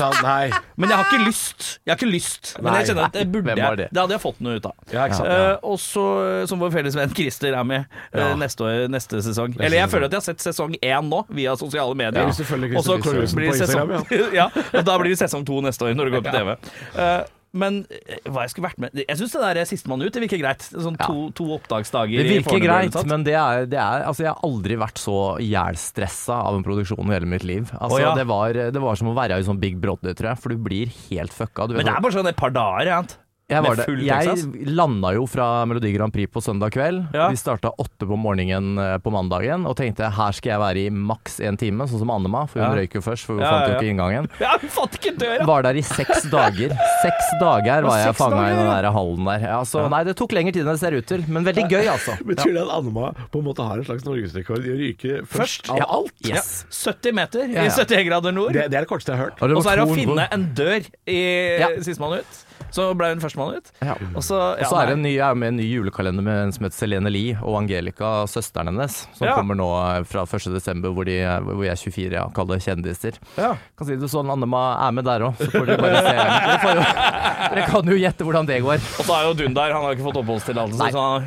Speaker 4: Men jeg har ikke lyst. Jeg har ikke lyst. Men jeg kjenner at det burde jeg.
Speaker 5: det?
Speaker 4: Hadde jeg fått noe ut av.
Speaker 2: Ja.
Speaker 4: Eh, og så, som vår felles venn Christer er med eh, neste, år, neste sesong. Eller jeg føler at jeg har sett sesong én nå, via sosiale medier.
Speaker 2: Ja,
Speaker 4: Og så blir sesong, ja. da blir det sesong to neste år, når det går på TV. Eh, men eh, hva jeg skulle vært med Jeg syns det der Sistemann ut det virker greit. Sånn to, to oppdagsdager.
Speaker 5: Det virker greit, men det er, det er Altså, jeg har aldri vært så jævlstressa av en produksjon i hele mitt liv. Altså,
Speaker 4: oh, ja.
Speaker 5: det, var, det var som å være i sånn Big Brother, tror jeg, for du blir helt fucka. Du
Speaker 4: Men det er bare sånn et par dager, sant?
Speaker 5: Jeg, var det. jeg landa jo fra Melodi Grand Prix på søndag kveld.
Speaker 4: Ja.
Speaker 5: Vi starta åtte på morgenen eh, på mandagen og tenkte her skal jeg være i maks én time, sånn som Annema, for hun
Speaker 4: Ja.
Speaker 5: røyk jo først, for hun
Speaker 4: Ja,
Speaker 5: fant jo
Speaker 4: ja.
Speaker 5: ikke inngangen.
Speaker 4: Ja, hun fant ikke døra!
Speaker 5: Var der i seks dager. Seks dager var jeg fanga i den der hallen der. Ja, så, Nei, det tok lengre tid enn det ser ut til, men veldig gøy, altså.
Speaker 2: Betyr det at Annema på en måte har en slags norgesrekord i å ryke først, av
Speaker 5: Ja.
Speaker 2: alt?
Speaker 5: Yes.
Speaker 4: 70 meter i
Speaker 5: ja.
Speaker 4: 71 grader nord.
Speaker 2: Det, det er det korteste jeg har hørt.
Speaker 5: Og
Speaker 4: så er det å finne en dør i
Speaker 5: Ja.
Speaker 4: sistemann ut. Så ble hun førstemann ut.
Speaker 5: Ja.
Speaker 4: Og så,
Speaker 5: Og
Speaker 4: ja,
Speaker 5: så er det en ny, jeg er med en ny julekalender med en som heter Selene Lie og Angelica, søsteren hennes, som
Speaker 4: Ja.
Speaker 5: kommer nå eh, fra 1. desember, hvor, de, hvor jeg er 24, ja, kaller det kjendiser.
Speaker 4: Ja.
Speaker 5: Kan si det sånn, Annema er med der òg, så får dere bare se. Dere, jo, dere kan jo gjette hvordan det går.
Speaker 4: Og så er jo Dundar, han har ikke fått oppholdstillatelse. Så han,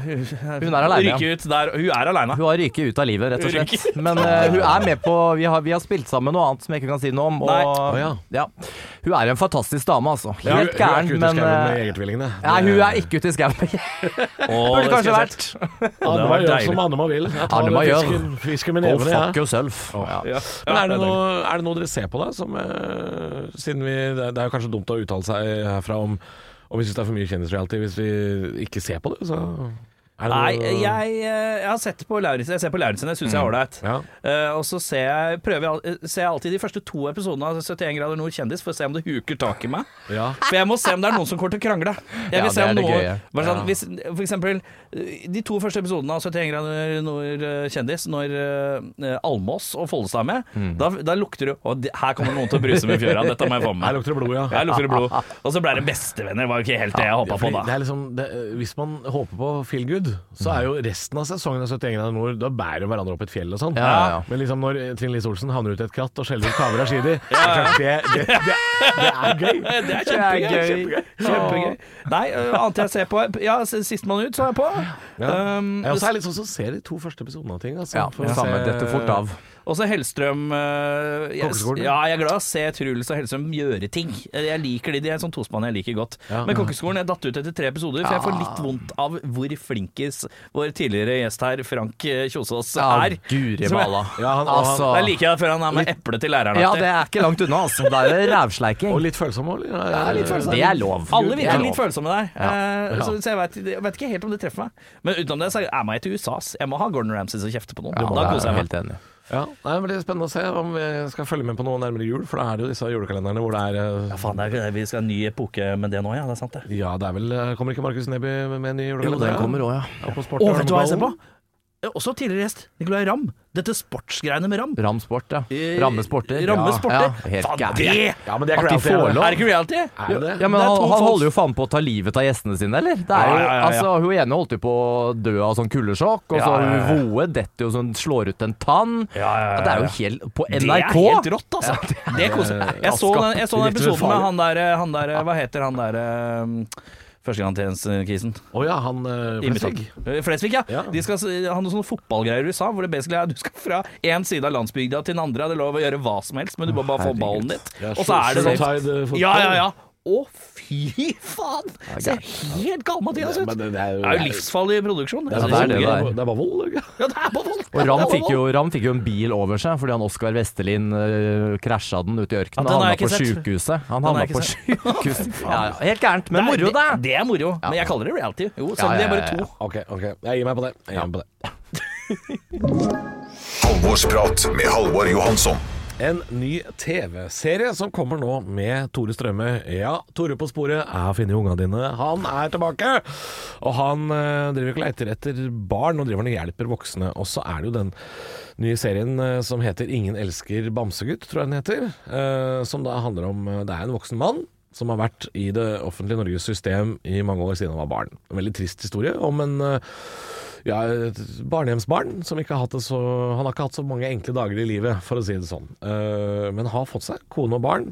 Speaker 5: Hun er
Speaker 4: ut der. Hun er aleine.
Speaker 5: Hun har ryket ut av livet, rett og slett. Men uh, hun er med på vi har, vi har spilt sammen noe annet som jeg ikke kan si noe om. Og,
Speaker 4: Nei.
Speaker 2: Å, ja.
Speaker 5: ja. Hun er en fantastisk dame, altså. Helt gæren,
Speaker 2: ikke ute i skauen med
Speaker 5: eh,
Speaker 2: jegertvillingene.
Speaker 5: Nei, hun er ikke ute i skauen. Burde kanskje vært.
Speaker 2: Annema gjør som Annema vil. Jeg tar
Speaker 5: Annema gjør.
Speaker 2: fisken, fisken med nevene,
Speaker 5: fuck yourself. Ja.
Speaker 4: Ja.
Speaker 2: Men er det, noe, er det noe dere ser på, da? Som, uh, siden vi, det er- jo kanskje dumt å uttale seg herfra om, om vi syns det er for mye kjendisreality hvis vi ikke ser på det, så
Speaker 4: Nei, jeg, eh, jeg har sett på Lauritzen. Jeg ser på Lauritzen, jeg syns jeg er ålreit.
Speaker 2: Ja.
Speaker 4: Uh, og så ser jeg, prøver jeg, ser jeg alltid de første to episodene av 71 grader nord kjendis for å se om det huker tak i meg.
Speaker 2: Ja.
Speaker 4: For jeg må se om det er noen som kommer til å krangle. Jeg
Speaker 5: Ja,
Speaker 4: vil se
Speaker 5: er
Speaker 4: om
Speaker 5: det
Speaker 4: noe, sånn, hvis, For eksempel de to første episodene av 71 grader nord eh, kjendis, når uh, Almås og Follestad er med,
Speaker 5: Mm.
Speaker 4: da, da lukter du Og her kommer noen til å bruse med fjøra, dette må jeg få med
Speaker 2: Her lukter det blod, ja.
Speaker 4: Her lukter det blod. Og så ble det bestevenner, var jo ikke helt det jeg håpa på da.
Speaker 2: Det er liksom, det, hvis man håper på feel good, så er jo resten av sesongen av 71 grader nord Da bærer jo hverandre opp et fjell og sånn.
Speaker 5: Ja, ja, ja.
Speaker 2: Men liksom når Trine Lise Olsen havner ut i et kratt og skjeller ut Kaveh Rashidi det, er klart det, det, det, det er gøy.
Speaker 4: Det er kjempegøy.
Speaker 2: kjempegøy.
Speaker 4: Kjempegøy. Nei, annet jeg ser på Ja, Sistemann ut, så er jeg på.
Speaker 2: Ja.
Speaker 4: Um,
Speaker 2: Jeg også er litt sånn som ser de to første episodene av ting. Altså,
Speaker 5: Ja,
Speaker 2: for å
Speaker 5: samme.
Speaker 2: se-
Speaker 5: Dette fort av.
Speaker 4: Også Hellstrøm uh, jeg, Ja, jeg er glad i å se Truls og Hellstrøm gjøre ting. Jeg liker de, de er en sånn tospann jeg liker godt.
Speaker 2: Ja.
Speaker 4: Men Kokkeskolen jeg datt ut etter tre episoder, for jeg får litt vondt av hvor flinkis vår tidligere gjest her, Frank Kjosås, Kjosås,
Speaker 5: Ja,
Speaker 4: er.
Speaker 5: guri
Speaker 4: Som jeg-
Speaker 5: malla.
Speaker 2: Ja, han,
Speaker 5: Altså
Speaker 4: Der liker jeg det før han er med eple til læreren.
Speaker 5: Ja, det er ikke langt unna, altså. Det er det rævsleiking.
Speaker 2: og litt følsom òg?
Speaker 4: Ja.
Speaker 5: Det er lov.
Speaker 4: Alle
Speaker 5: er
Speaker 4: virker
Speaker 5: lov.
Speaker 4: litt følsomme der.
Speaker 5: Ja.
Speaker 4: Eh, Så, så jeg, vet, jeg vet ikke helt om det treffer meg. Men utenom det så er meg til USA. Jeg må ha Gordon Ramsay som kjefter på noen.
Speaker 5: Ja,
Speaker 4: da
Speaker 5: det
Speaker 4: koser
Speaker 5: er
Speaker 4: jeg meg.
Speaker 5: helt enig.
Speaker 2: Ja, nei, men Det er spennende å se om vi skal følge med på noe nærmere jul. For da er det jo disse julekalenderne hvor det er eh,
Speaker 4: Ja, faen, det er, vi skal ha en ny epoke med det nå, ja. Det er sant, det.
Speaker 2: Ja, det er vel eh, Kommer ikke Markus Neby med en ny julekalender?
Speaker 5: Jo, den kommer òg, ja.
Speaker 2: Og
Speaker 4: vet du hva jeg ser på? Ja, Også tidligere gjest. Nicolay Ramm. Dette sportsgreiene med Ramm.
Speaker 5: Ram Sport, ja. Rammesporter.
Speaker 4: Rammesporter.
Speaker 5: Ja, Ja, helt
Speaker 4: Faen, det
Speaker 2: Ja, men det er
Speaker 5: At de får lov.
Speaker 4: Er det ikke reality?
Speaker 2: Er det?
Speaker 5: Ja, men
Speaker 4: Det er
Speaker 5: han, han holder jo faen på å ta livet av gjestene sine, eller? Det er jo,
Speaker 4: Ja, ja, ja, ja.
Speaker 5: Altså, hun ene holdt jo på å dø av sånn kuldesjokk, og så
Speaker 4: Ja, ja, ja.
Speaker 5: hun Voe detter jo sånn, slår ut en tann.
Speaker 4: Ja, ja, ja,
Speaker 5: Ja, Det er jo helt På NRK!
Speaker 4: Det er helt rått, altså. det koser koselig. Jeg så den, jeg så den
Speaker 2: Litt
Speaker 4: episoden med han der, han der Hva heter han der um,
Speaker 2: Å oh, ja, han uh, Flesvig.
Speaker 4: Eh, Flesvig, ja.
Speaker 2: Ja.
Speaker 4: De skal ha noen sånne fotballgreier i USA, hvor det basically er du skal fra én side av landsbygda til den andre. Det er lov å gjøre hva som helst, men du må bare få ballen ditt.
Speaker 2: Ja,
Speaker 4: Og så er det sånn. Ja, ja, ja. Å, fy faen! Ser helt gammeldags Mathias ut. Det
Speaker 2: det, det er jo,
Speaker 4: jo livsfarlig produksjon.
Speaker 2: Det er,
Speaker 5: det er det
Speaker 2: det,
Speaker 5: det
Speaker 2: er, det ikke?
Speaker 4: Ja, det er bare vold.
Speaker 5: Og Ram fikk, jo, Ram fikk jo en bil over seg fordi han Oskar Vestelin uh, krasja den ute i ørkenen.
Speaker 4: Ja,
Speaker 5: Han havna på sjukehuset. Han havna på sjukehuset. Ja, helt gærent, men
Speaker 4: Det er-
Speaker 5: moro, det.
Speaker 4: Det er moro, men jeg kaller det reality. Jo, selv
Speaker 5: Ja,
Speaker 4: om de er bare to.
Speaker 2: Ok, ok. Jeg gir meg på det. Jeg gir meg på det.
Speaker 3: Halvorsprat med Halvor Johansson.
Speaker 2: En ny TV-serie som kommer nå med Tore Strømme. Ja, Tore på sporet. er å finne unga dine. Han er tilbake! Og han eh, driver ikke og leter etter barn, og driver og hjelper voksne. Og så er det jo den nye serien eh, som heter 'Ingen elsker bamsegutt', tror jeg den heter. eh, som da handler om eh, Det er en voksen mann som har vært i det offentlige Norges system i mange år siden han var barn. En veldig trist historie om en eh, ja, et barnehjemsbarn som ikke har hatt det så Han har ikke hatt så mange enkle dager i livet, for å si det sånn. Uh, men har fått seg kone og barn.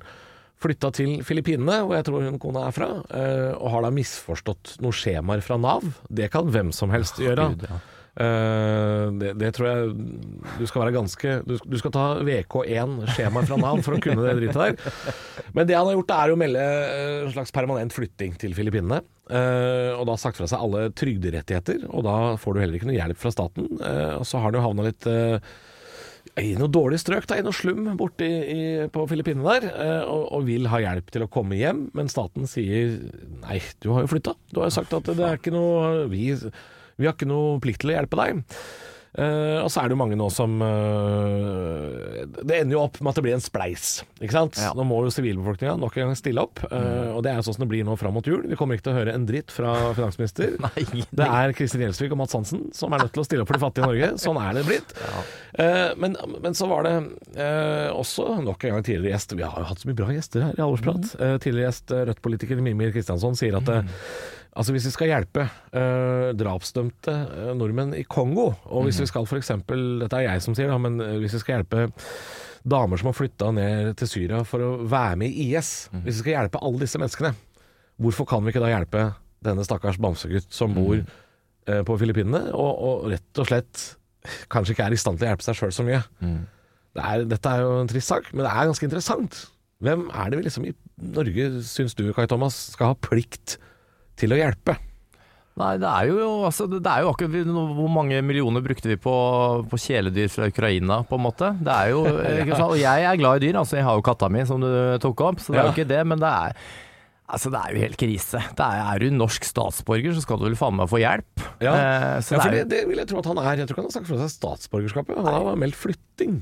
Speaker 2: Flytta til Filippinene, hvor jeg tror hun kona er fra, uh, og har da misforstått noen skjemaer fra Nav. Det kan hvem som helst gjøre.
Speaker 5: Gud, ja.
Speaker 2: Eh, det, det tror jeg du skal være ganske Du, du skal ta VK1 skjema fra Nav for å kunne det dritet der. Men det han har gjort, er å melde eh, en slags permanent flytting til Filippinene. Eh, og da sagt fra seg alle trygderettigheter, og da får du heller ikke noe hjelp fra staten. Og så har han jo havna litt i noe dårlig strøk, da, i noe slum borte på Filippinene der, og, og vil ha hjelp til å komme hjem. Men staten sier nei, du har jo flytta. Du har jo sagt at det er ikke noe Vi, vi har ikke noe plikt til å hjelpe deg. Uh, og så er det jo mange nå som uh, Det ender jo opp med at det blir en spleis. Ikke sant?
Speaker 5: Ja.
Speaker 2: Nå må jo sivilbefolkninga nok en gang stille opp. eh, og det er jo sånn som det blir nå fram mot jul. Vi kommer ikke til å høre en dritt fra finansminister.
Speaker 5: Nei,
Speaker 2: Det er Kristin Gjelsvik og Mats Hansen som er nødt til å stille opp for de fattige i Norge. Sånn er det blitt. Eh, men, men så var det også nok en gang tidligere gjest Vi har jo hatt så mye bra gjester her i Alvorsprat. Eh, tidligere gjest, Rødt-politiker Mimir Kristiansson, sier at eh, Altså Hvis vi skal hjelpe eh, drapsdømte eh, nordmenn i Kongo, og hvis vi skal f.eks. Dette er jeg som sier, da, men eh, hvis vi skal hjelpe damer som har flytta ned til Syria for å være med i IS Hvis vi skal hjelpe alle disse menneskene, hvorfor kan vi ikke da hjelpe denne stakkars bamsegutt som bor eh, på Filippinene, og, og rett og slett kanskje ikke er i stand til å hjelpe seg sjøl så mye? Det er, dette er jo en trist sak, men det er ganske interessant. Hvem er det vi liksom i Norge, syns du Kai Thomas, skal ha plikt til å hjelpe?
Speaker 5: Nei, det er jo, altså, det er jo akkurat Hvor mange millioner brukte vi på, på kjæledyr fra Ukraina, på en måte? Det er jo, sant? Og jeg er glad i dyr, altså. Jeg har jo katta mi, som du tok opp, så det er jo ikke det. Men det er Altså, det er jo helt krise. Det er, er du norsk statsborger, så skal du vel faen meg få hjelp.
Speaker 2: Ja,
Speaker 5: Eh, så
Speaker 2: ja for
Speaker 5: det
Speaker 2: det, vil jeg tro at han er. Jeg tror ikke han har sagt fra seg statsborgerskapet. Han har meldt flytting.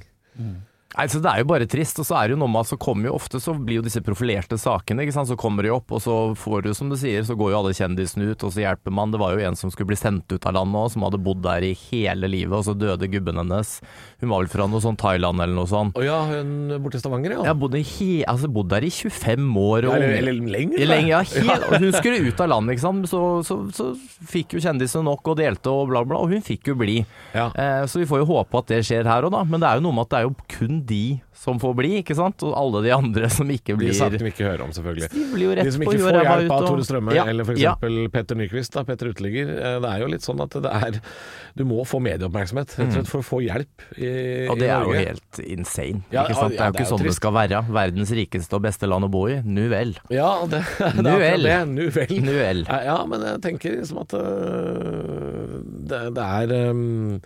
Speaker 5: Nei, så Det er jo bare trist. Og så er det jo noe med at så kommer jo ofte så blir jo disse profilerte sakene, ikke sant. Så kommer de opp, og så får du, som du sier, så går jo alle kjendisene ut, og så hjelper man. Det var jo en som skulle bli sendt ut av landet òg, som hadde bodd der i hele livet, og så døde gubben hennes. Hun var vel fra noe sånn Thailand eller noe sånt.
Speaker 2: Å ja, hun borte i Stavanger, ja.
Speaker 5: Jeg bodde, he altså, bodde der i 25 år. Og,
Speaker 2: Ja, eller, eller lenger.
Speaker 5: Ja, helt, og hun skulle ut av landet, ikke sant? Så, så, så fikk jo kjendisene nok og delte og bla, bla, og hun fikk jo bli.
Speaker 2: Ja.
Speaker 5: Eh, så vi får jo håpe at det skjer her òg, da. Men det er jo noe med at det er jo kun de som får bli, ikke sant? Og alle de andre som ikke
Speaker 2: De
Speaker 5: blir
Speaker 2: sakene vi ikke hører om, selvfølgelig.
Speaker 5: De blir jo
Speaker 2: De som ikke
Speaker 5: på
Speaker 2: får hjelp av
Speaker 5: og-
Speaker 2: Tore Strømme,
Speaker 5: Ja,
Speaker 2: eller f.eks.
Speaker 5: ja.
Speaker 2: Petter Nyquist, da, Petter Uteligger. eh, Det er jo litt sånn at det er Du må få medieoppmerksomhet rett og slett for å få hjelp i,
Speaker 5: Mm. Og det
Speaker 2: i
Speaker 5: er jo helt insane.
Speaker 2: Ja,
Speaker 5: ikke sant? Det er jo ikke sånn det skal være. Verdens rikeste og beste land å bo i. Nu vel.
Speaker 2: Ja, det, det er det. Nu vel.
Speaker 5: Nu vel.
Speaker 2: Ja, Ja, men jeg tenker liksom at øh, det, det er øhm,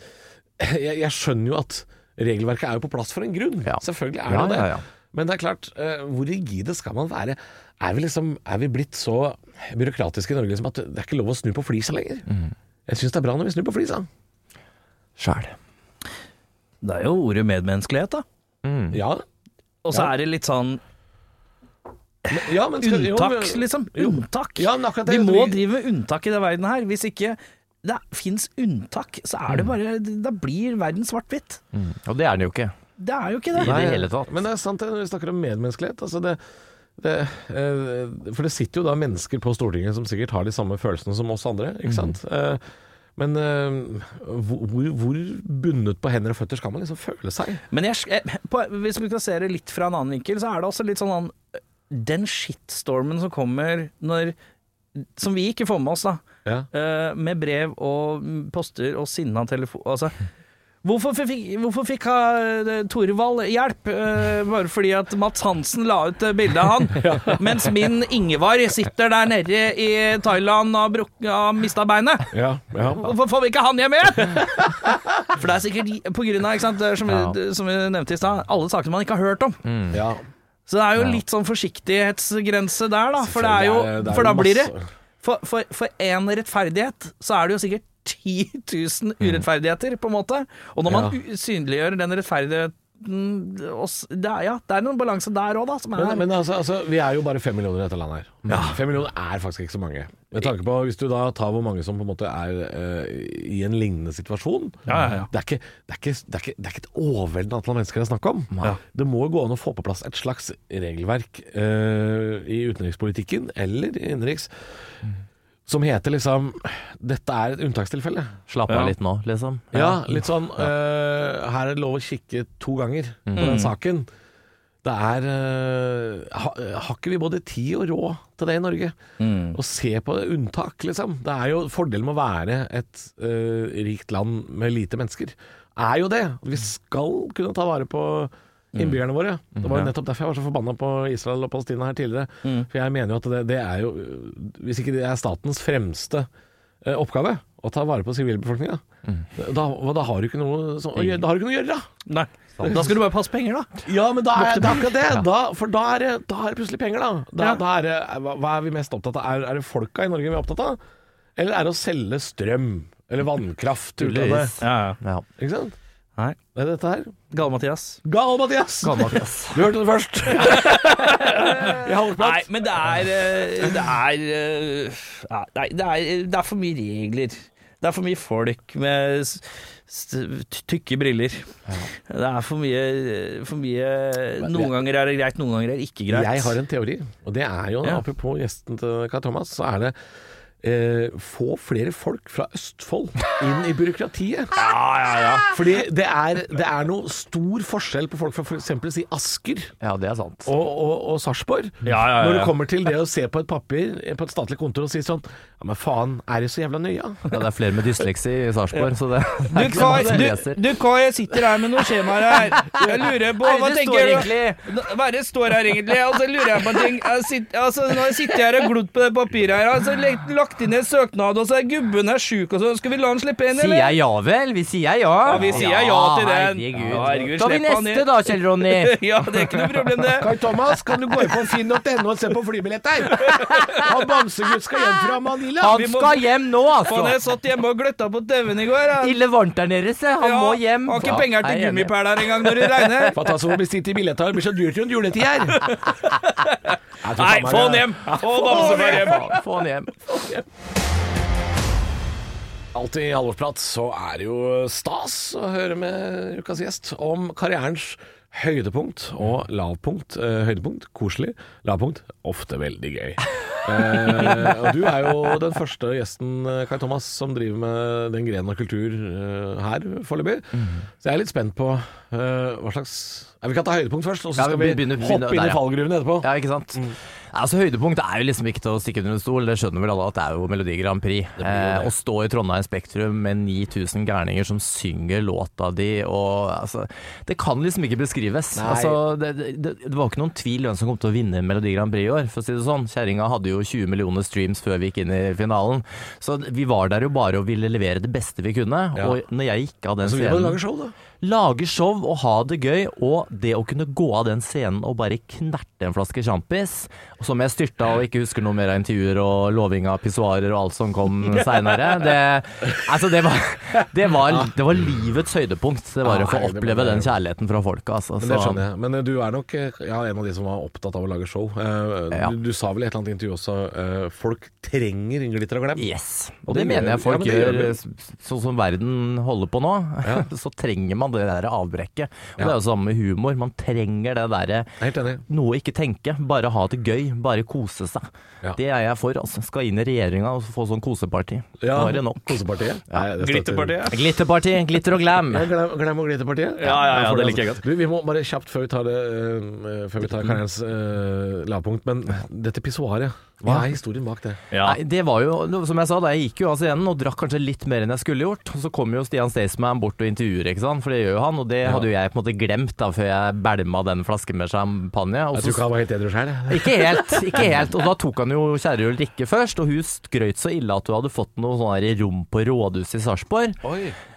Speaker 2: jeg, jeg skjønner jo at regelverket er jo på plass for en grunn.
Speaker 5: Ja.
Speaker 2: Selvfølgelig er
Speaker 5: Ja,
Speaker 2: det det.
Speaker 5: ja, ja.
Speaker 2: Men det er klart, øh, hvor rigide skal man være? Er vi, liksom, er vi blitt så byråkratiske i Norge liksom, at det er ikke lov å snu på flisa lenger?
Speaker 5: Mm.
Speaker 2: Jeg syns det er bra når vi snur på flisa.
Speaker 5: Sjæl.
Speaker 4: Det er jo ordet medmenneskelighet, da.
Speaker 5: Mm.
Speaker 2: Ja,
Speaker 4: Og så
Speaker 2: Ja.
Speaker 4: er det litt sånn
Speaker 2: men, ja men skal, jo,
Speaker 4: unntak,
Speaker 2: men-
Speaker 4: liksom.
Speaker 2: jo.
Speaker 4: Unntak.
Speaker 2: Ja, men det-
Speaker 4: Vi må drive med unntak i den verden her. Hvis ikke det fins unntak, så er det bare Da blir verden svart-hvitt.
Speaker 5: Mm. Og det er den jo ikke.
Speaker 4: Det er jo ikke det.
Speaker 5: I det hele tatt.
Speaker 2: Men det er sant det når vi snakker om medmenneskelighet. Altså det, det, eh, for det sitter jo da mennesker på Stortinget som sikkert har de samme følelsene som oss andre, ikke sant. Eh, Men eh, hvor, hvor- bundet på hender og føtter skal man liksom føle seg?
Speaker 4: Men jeg, på, hvis vi kan se det litt fra en annen vinkel, så er det også litt sånn Den shitstormen som kommer når Som vi ikke får med oss, da.
Speaker 2: Ja.
Speaker 4: Uh, med brev og poster og sinna telefon... Altså, hvorfor fikk, hvorfor fikk ha, Torvald hjelp? Uh, bare fordi at Mats Hansen la ut eh, bilde av han, mens min Ingevar sitter der nede i Thailand og har har mista beinet.
Speaker 2: Ja, ja.
Speaker 4: Hvorfor får vi ikke han hjem igjen? For det er sikkert på grunn av, som, vi, som vi nevnte i stad, alle saker man ikke har hørt om.
Speaker 2: ja.
Speaker 4: Så det er jo litt sånn forsiktighetsgrense der, da. For, det jo, for da blir det For, en rettferdighet, så er det jo sikkert 10 000 urettferdigheter, på en måte. Og når man synliggjør den rettferdigheten det er, Ja, det er noen balanse der òg, da. Som er,
Speaker 2: Men, men altså, altså, vi er jo bare fem millioner i dette landet her. Fem millioner er faktisk ikke så mange. Med tanke på Hvis du da tar hvor mange som på en måte er uh, i en lignende situasjon
Speaker 4: Ja, ja, ja.
Speaker 2: Det, er ikke, det, er ikke, det, er ikke, det er ikke et overveldende antall mennesker det er snakk om. Det må gå an å få på plass et slags regelverk uh, i utenrikspolitikken eller i innenriks som heter liksom Dette er et unntakstilfelle.
Speaker 5: Slapp av litt nå, liksom.
Speaker 2: Ja, litt sånn uh, Her er det lov å kikke to ganger på
Speaker 5: Mm.
Speaker 2: den saken. Det er uh, ha, Har ikke vi både tid og råd til det i Norge?
Speaker 5: Mm.
Speaker 2: Å se på det unntak, liksom. Det er jo Fordelen med å være et uh, rikt land med lite mennesker, er jo det. Vi skal kunne ta vare på innbyggerne våre. Det var jo nettopp derfor jeg var så forbanna på Israel og Palestina her tidligere. For jeg mener jo at det, det er jo Hvis ikke det er statens fremste eh, oppgave å ta vare på sivilbefolkninga, da, da har du ikke noe så, Da har du ikke noe å gjøre, da!
Speaker 4: Nei. Da skal du bare passe penger, da.
Speaker 2: Ja, men da er det akkurat det. Da, for da er det, da er det plutselig penger, da. da, da er det, hva, er vi mest opptatt av? Er, er det folka i Norge vi er opptatt av? Eller er det å selge strøm? Eller vannkraft? ut av det?
Speaker 4: Ja, ja.
Speaker 5: Ja.
Speaker 2: Ikke sant?
Speaker 4: Nei.
Speaker 2: Det er dette her.
Speaker 4: Gale-Mathias.
Speaker 2: Gale-Mathias! Du hørte det først.
Speaker 4: Nei, men det er eh, Det er eh, Nei, det er, det er for mye regler. Det er for mye folk med tykke briller. Det er for mye, for mye Noen ganger er det greit, noen ganger er det ikke greit.
Speaker 2: Jeg har en teori, og det er jo,
Speaker 4: Ja.
Speaker 2: apropos gjesten til Kai Thomas, så er det eh, få flere folk fra Østfold inn i byråkratiet.
Speaker 4: Ja, ja, ja.
Speaker 2: Fordi det er, det er noe stor forskjell på folk fra f.eks. si Asker
Speaker 5: ja, det er sant.
Speaker 2: og, og, og Sarpsborg.
Speaker 4: Ja, ja, ja,
Speaker 2: Når det
Speaker 4: ja.
Speaker 2: kommer til det å se på et papir på et statlig kontor og si sånn Ja, men faen, er det så jævla nøye?
Speaker 5: Ja, det er flere med dysleksi i Sarpsborg, så det
Speaker 4: Du,
Speaker 5: er ikke så
Speaker 4: Kai,
Speaker 5: mange som
Speaker 4: du,
Speaker 5: leser.
Speaker 4: du, Kai, jeg sitter her med noen skjemaer her. Jeg lurer på
Speaker 5: Hva er
Speaker 4: tenker du? Hva er det står her egentlig? Og så lurer jeg på en ting. Jeg sitter, altså, nå sitter jeg her og glodd på det papiret her. Altså, lagt, lagt inn en søknad, og så er gubben er sjuk, og så skal vi la han slippe inn,
Speaker 5: Sier jeg ja vel? Vi sier ja.
Speaker 4: Ja, vi sier ja til den.
Speaker 5: Herregud.
Speaker 4: Ja, herregud,
Speaker 5: Tar vi neste da, Kjell Ronny?
Speaker 4: Ja, det er ikke noe problem, det.
Speaker 2: Kai Thomas, kan du gå inn på finn.no og se på flybilletter? Han Bamsegutt skal hjem fra Manila.
Speaker 5: Han
Speaker 4: må-
Speaker 5: skal hjem nå,
Speaker 4: altså. Han
Speaker 5: er
Speaker 4: satt hjemme og gløtta på TV-en i går. Han.
Speaker 5: Ille varmt der nede, se. Han
Speaker 4: Ja,
Speaker 5: må hjem.
Speaker 4: Har ikke penger til
Speaker 5: er
Speaker 4: gummipæler engang når det regner.
Speaker 2: Fantastisk hvor han i billetter, det blir så dyrt rundt juletid her.
Speaker 4: Nei, få han hjem! Få Bamsefar hjem.
Speaker 5: Få han hjem.
Speaker 2: Alltid i alvorsprat så er det jo stas å høre med ukas gjest om karrierens høydepunkt og lavpunkt. Eh, høydepunkt koselig, lavpunkt ofte veldig gøy. Eh, og du er jo den første gjesten, eh, Kai Thomas, som driver med den grenen av kultur eh, her foreløpig. Så jeg er litt spent på eh, hva slags ja, Vi kan ta høydepunkt først, og så
Speaker 5: Ja,
Speaker 2: skal
Speaker 5: vi
Speaker 2: vi
Speaker 5: begynner-
Speaker 2: hoppe
Speaker 5: begynner
Speaker 2: inn
Speaker 5: der,
Speaker 2: i
Speaker 5: ja.
Speaker 2: fallgruven etterpå.
Speaker 5: Ja, ikke sant? Altså Høydepunkt er jo liksom ikke til å stikke under en stol, det skjønner vel alle at det er jo Melodi Grand Prix. Eh, å stå i Trondheim Spektrum med 9000 gærninger som synger låta di og altså Det kan liksom ikke beskrives. Altså, det, det, var ikke noen tvil hvem som kom til å vinne Melodi Grand Prix i år, for å si det sånn. Kjerringa hadde jo 20 millioner streams før vi gikk inn i finalen. Så vi var der jo bare og ville levere det beste vi kunne.
Speaker 2: Ja.
Speaker 5: Og når jeg gikk av den
Speaker 2: Så vi må
Speaker 5: scenen
Speaker 2: lage show, da.
Speaker 5: Lage show og ha det gøy, og det å kunne gå av den scenen og bare knerte en flaske sjampis, som jeg styrta og ikke husker noe mer av intervjuer og loving av pissoarer og alt som kom seinere, det, altså det, var, det, var, det var livets høydepunkt. Det var å få oppleve den kjærligheten fra folket. Altså.
Speaker 2: Men det skjønner jeg. Men eh, du er nok eh, ja, en av de som var opptatt av å lage show. Eh, du, du sa vel i et eller annet intervju også folk trenger glitter og glem.
Speaker 5: Yes.
Speaker 2: Og
Speaker 5: det mener jeg folk
Speaker 2: ja, men
Speaker 5: gjør, sånn som verden holder på nå. Så trenger man det der avbrekket. Og det er jo samme med humor. Man trenger det derre noe å ikke tenke, bare ha det gøy, bare kose seg.
Speaker 2: Ja.
Speaker 5: Det er jeg for. altså. Skal inn i regjeringa og få sånn koseparti.
Speaker 2: Ja,
Speaker 5: Nå er det nok.
Speaker 2: Kosepartiet. Ja.
Speaker 4: Glitterpartiet.
Speaker 5: Glitterparti, glitter og glam.
Speaker 2: Glem, glem og glitterpartiet.
Speaker 4: Ja, ja, ja,
Speaker 2: for
Speaker 4: det liker jeg godt.
Speaker 2: Du, vi må bare kjapt før vi tar, det, uh, før vi tar karrierens uh, lavpunkt, men dette pissoaret, hva er historien bak det?
Speaker 4: Ja.
Speaker 5: Nei, det var jo, som jeg sa, da, jeg gikk jo av scenen og drakk kanskje litt mer enn jeg skulle gjort. Og så kom jo Stian Staysman bort og intervjuer, ikke sant, for det gjør jo han. Og det hadde jo jeg på en måte glemt da, før jeg bælma den flasken med champagne. Og
Speaker 2: Jeg tror ikke han var helt edru sjøl.
Speaker 5: Ikke helt, ikke helt. Og da tok han jo kjære Ulrikke først, og hun skrøt så ille at hun hadde fått noe sånn rom på rådhuset i Sarpsborg.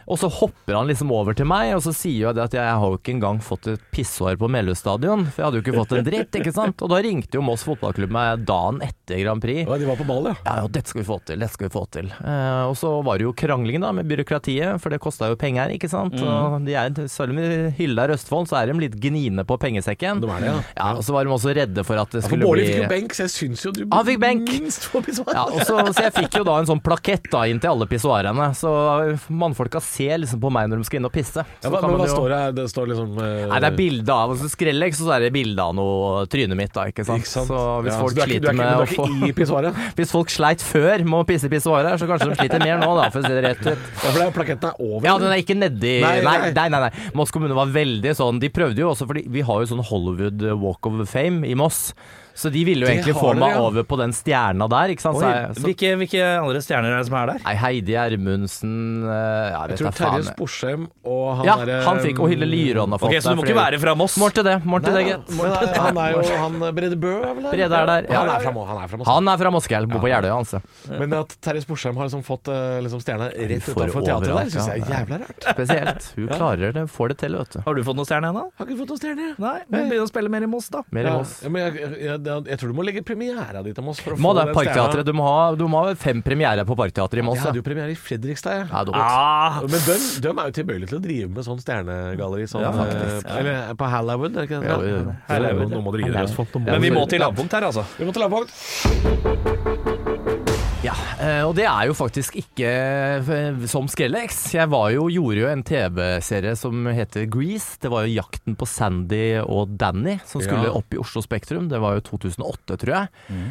Speaker 5: Og så hopper han liksom over til meg, og så sier jo det at jeg har jo ikke engang fått et pissår på Melhus stadion, for jeg hadde jo ikke fått en dritt, ikke sant. Og da ringte jo Moss fotballklubb meg dagen etter Grand Prix.
Speaker 2: Ja, de var på ball, ja.
Speaker 5: Ja, dette skal vi få til, dette skal vi få til. Eh, og så var det jo krangling da med byråkratiet, for det kosta jo penger, ikke sant. Og de er, selv om vi hyller Østfold, så er de litt gniende på pengesekken.
Speaker 2: De er det, ja.
Speaker 5: Ja, og så var de også redde for at det skulle
Speaker 2: Ja, For Bård fikk jo benk, så jeg syns jo du
Speaker 5: Han fikk benk.
Speaker 2: minst får pissoar.
Speaker 5: ja, og så, så jeg fikk jo da en sånn plakett da inn til alle pissoarene, så mannfolka ser liksom på meg når de skal inn og pisse.
Speaker 2: Ja, men,
Speaker 5: men
Speaker 2: hva
Speaker 5: jo-
Speaker 2: står det? her? Det står liksom uh...
Speaker 5: Nei, det er bilde av altså Skrellex, og så er det bilde av noe trynet mitt, da, ikke sant.
Speaker 2: Ikke sant?
Speaker 5: Så hvis
Speaker 2: Ja,
Speaker 5: folk
Speaker 2: så er ikke-
Speaker 5: sliter
Speaker 2: er ikke-
Speaker 5: med å
Speaker 2: du er
Speaker 5: få
Speaker 2: ikke i pissoaret?
Speaker 5: Hvis folk sleit før med å pisse i pissoaret, så kanskje de sliter mer nå, da, for å si det rett ut.
Speaker 2: Ja, for er plaketten er over.
Speaker 5: Ja, den er ikke nedi
Speaker 2: Nei,
Speaker 5: nei.
Speaker 2: nei,
Speaker 5: nei. nei. Moss kommune var veldig sånn De prøvde jo også, fordi vi har jo sånn Hollywood Walk of Fame i Moss. Så de ville jo
Speaker 2: Det
Speaker 5: egentlig få meg
Speaker 2: ja.
Speaker 5: over på den stjerna der, ikke sant. Så,
Speaker 4: Oi,
Speaker 5: jeg- så,
Speaker 4: hvilke, hvilke andre stjerner er det som er der?
Speaker 5: nei, Heidi Ermundsen eh, Ja,
Speaker 2: Jeg tror. Terje Sporsheim og han
Speaker 5: Ja,
Speaker 2: derre
Speaker 5: han fikk Og Hilde Lyrån har fått
Speaker 4: Ok, Så du må ikke være fra Moss?
Speaker 5: Målte det, målte det, gitt.
Speaker 2: han- han er jo han Brede Bø er vel der?
Speaker 5: Brede er der, ja.
Speaker 2: Han er fra, han er fra Moss.
Speaker 5: Han er fra Moskva, bor på Jeløya, altså.
Speaker 2: Men at Terje Sporsheim har liksom fått eh, liksom stjerna rett utenfor teatret der, syns jeg er jævla rart.
Speaker 5: Spesielt. Hun klarer det, får det til, vet du.
Speaker 4: Har du fått noen stjerne ennå?
Speaker 2: Har ikke fått noen stjerne.
Speaker 4: Nei, men begynn å spille mer i Moss, da.
Speaker 5: Mer i Moss.
Speaker 2: ja, men jeg, jeg, jeg, tror du må legge premiera di til Moss for å
Speaker 5: Må
Speaker 2: få
Speaker 5: det,
Speaker 2: den
Speaker 5: Parkteatret. Du må ha, du må ha fem premierer på Parkteatret i Moss.
Speaker 2: Jeg hadde jo premiere i Fredrikstad, jeg.
Speaker 5: Ja.
Speaker 4: Ah,
Speaker 2: Men de, de er jo tilbøyelige til å drive med sånn stjernegalleri. Sånn,
Speaker 5: Ja, faktisk.
Speaker 2: ja. Eller på Hallowood, er det ikke det? Ja. Nå må dere gi dere Østfold.
Speaker 4: Men vi må til lavpunkt her, altså.
Speaker 2: Vi må til lavpunkt.
Speaker 5: Ja, eh, og det er jo faktisk ikke eh, som Skrellex. Jeg var jo, gjorde jo en TV-serie som heter Grease. Det var jo jakten på Sandy og Danny som skulle
Speaker 2: Ja.
Speaker 5: opp i Oslo Spektrum. Det var jo 2008, tror jeg. Mm.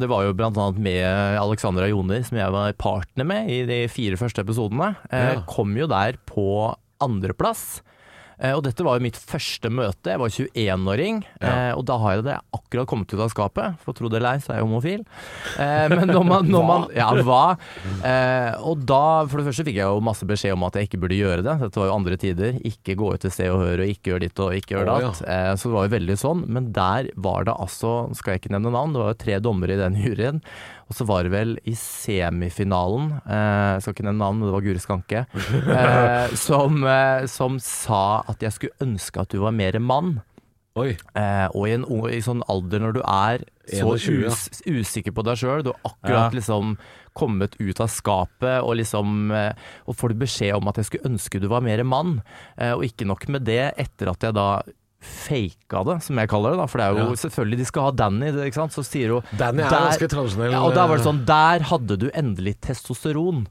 Speaker 5: Det var jo blant annet med Alexandra Joner, som jeg var partner med i de fire første episodene. Eh,
Speaker 2: Ja.
Speaker 5: Kom jo der på andreplass. Eh, og dette var jo mitt første møte. Jeg var 21-åring, ja. og da har jeg det akkurat kommet ut av skapet. For tro det eller ei, så er jeg homofil. Eh, men når man, når man Ja, hva? Eh, og da, for det første fikk jeg jo masse beskjed om at jeg ikke burde gjøre det. Dette var jo andre tider. Ikke gå ut til Se og Hør og ikke gjør ditt og ikke gjør datt. Eh, så det var jo veldig sånn. Men der var det altså, skal jeg ikke nevne navn, det var jo tre dommere i den juryen. Og så var det vel i semifinalen, eh, jeg skal ikke nevne navn, men det var Guri Skanke, eh, som, eh, som sa at jeg skulle ønske at du var mer mann.
Speaker 2: Oi.
Speaker 5: Eh, og i en i sånn alder når du er så
Speaker 2: 21, ja.
Speaker 5: us, usikker på deg sjøl, du har akkurat
Speaker 4: Ja.
Speaker 5: liksom kommet ut av skapet og liksom eh, Og får du beskjed om at jeg skulle ønske du var mer mann, eh, og ikke nok med det, etter at jeg da faka det, som jeg kaller det, da, for det er jo
Speaker 2: Ja.
Speaker 5: selvfølgelig De skal ha Danny, ikke sant, så sier hun
Speaker 2: Danny er ganske tradisjonell.
Speaker 5: ja, og da var det sånn Der hadde du endelig testosteron.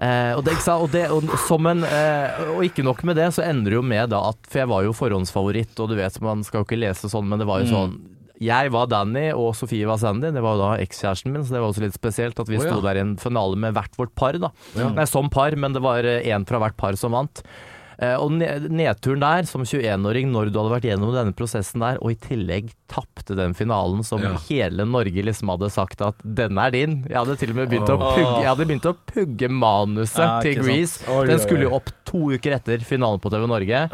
Speaker 5: Eh, og, det? Og, det, og, en, eh, og ikke nok med det, så ender det jo med da at For jeg var jo forhåndsfavoritt, og du vet, man skal jo ikke lese sånn, men det var jo sånn jeg var Danny, og Sofie var Sandy. Det var jo da ekskjæresten min, så det var også litt spesielt at vi
Speaker 2: oh, ja.
Speaker 5: sto der i en finale med hvert vårt par. da Nei, som par, men det var én fra hvert par som vant. Eh, og nedturen der, som 21-åring, når du hadde vært gjennom denne prosessen der, og i tillegg tapte den finalen som
Speaker 2: Ja.
Speaker 5: hele Norge liksom hadde sagt at denne er din. Jeg hadde til og med begynt, å, pugge, jeg hadde begynt å pugge manuset
Speaker 4: Ja,
Speaker 5: til. Grease. Den skulle jo opp to uker etter finalen på TV Norge.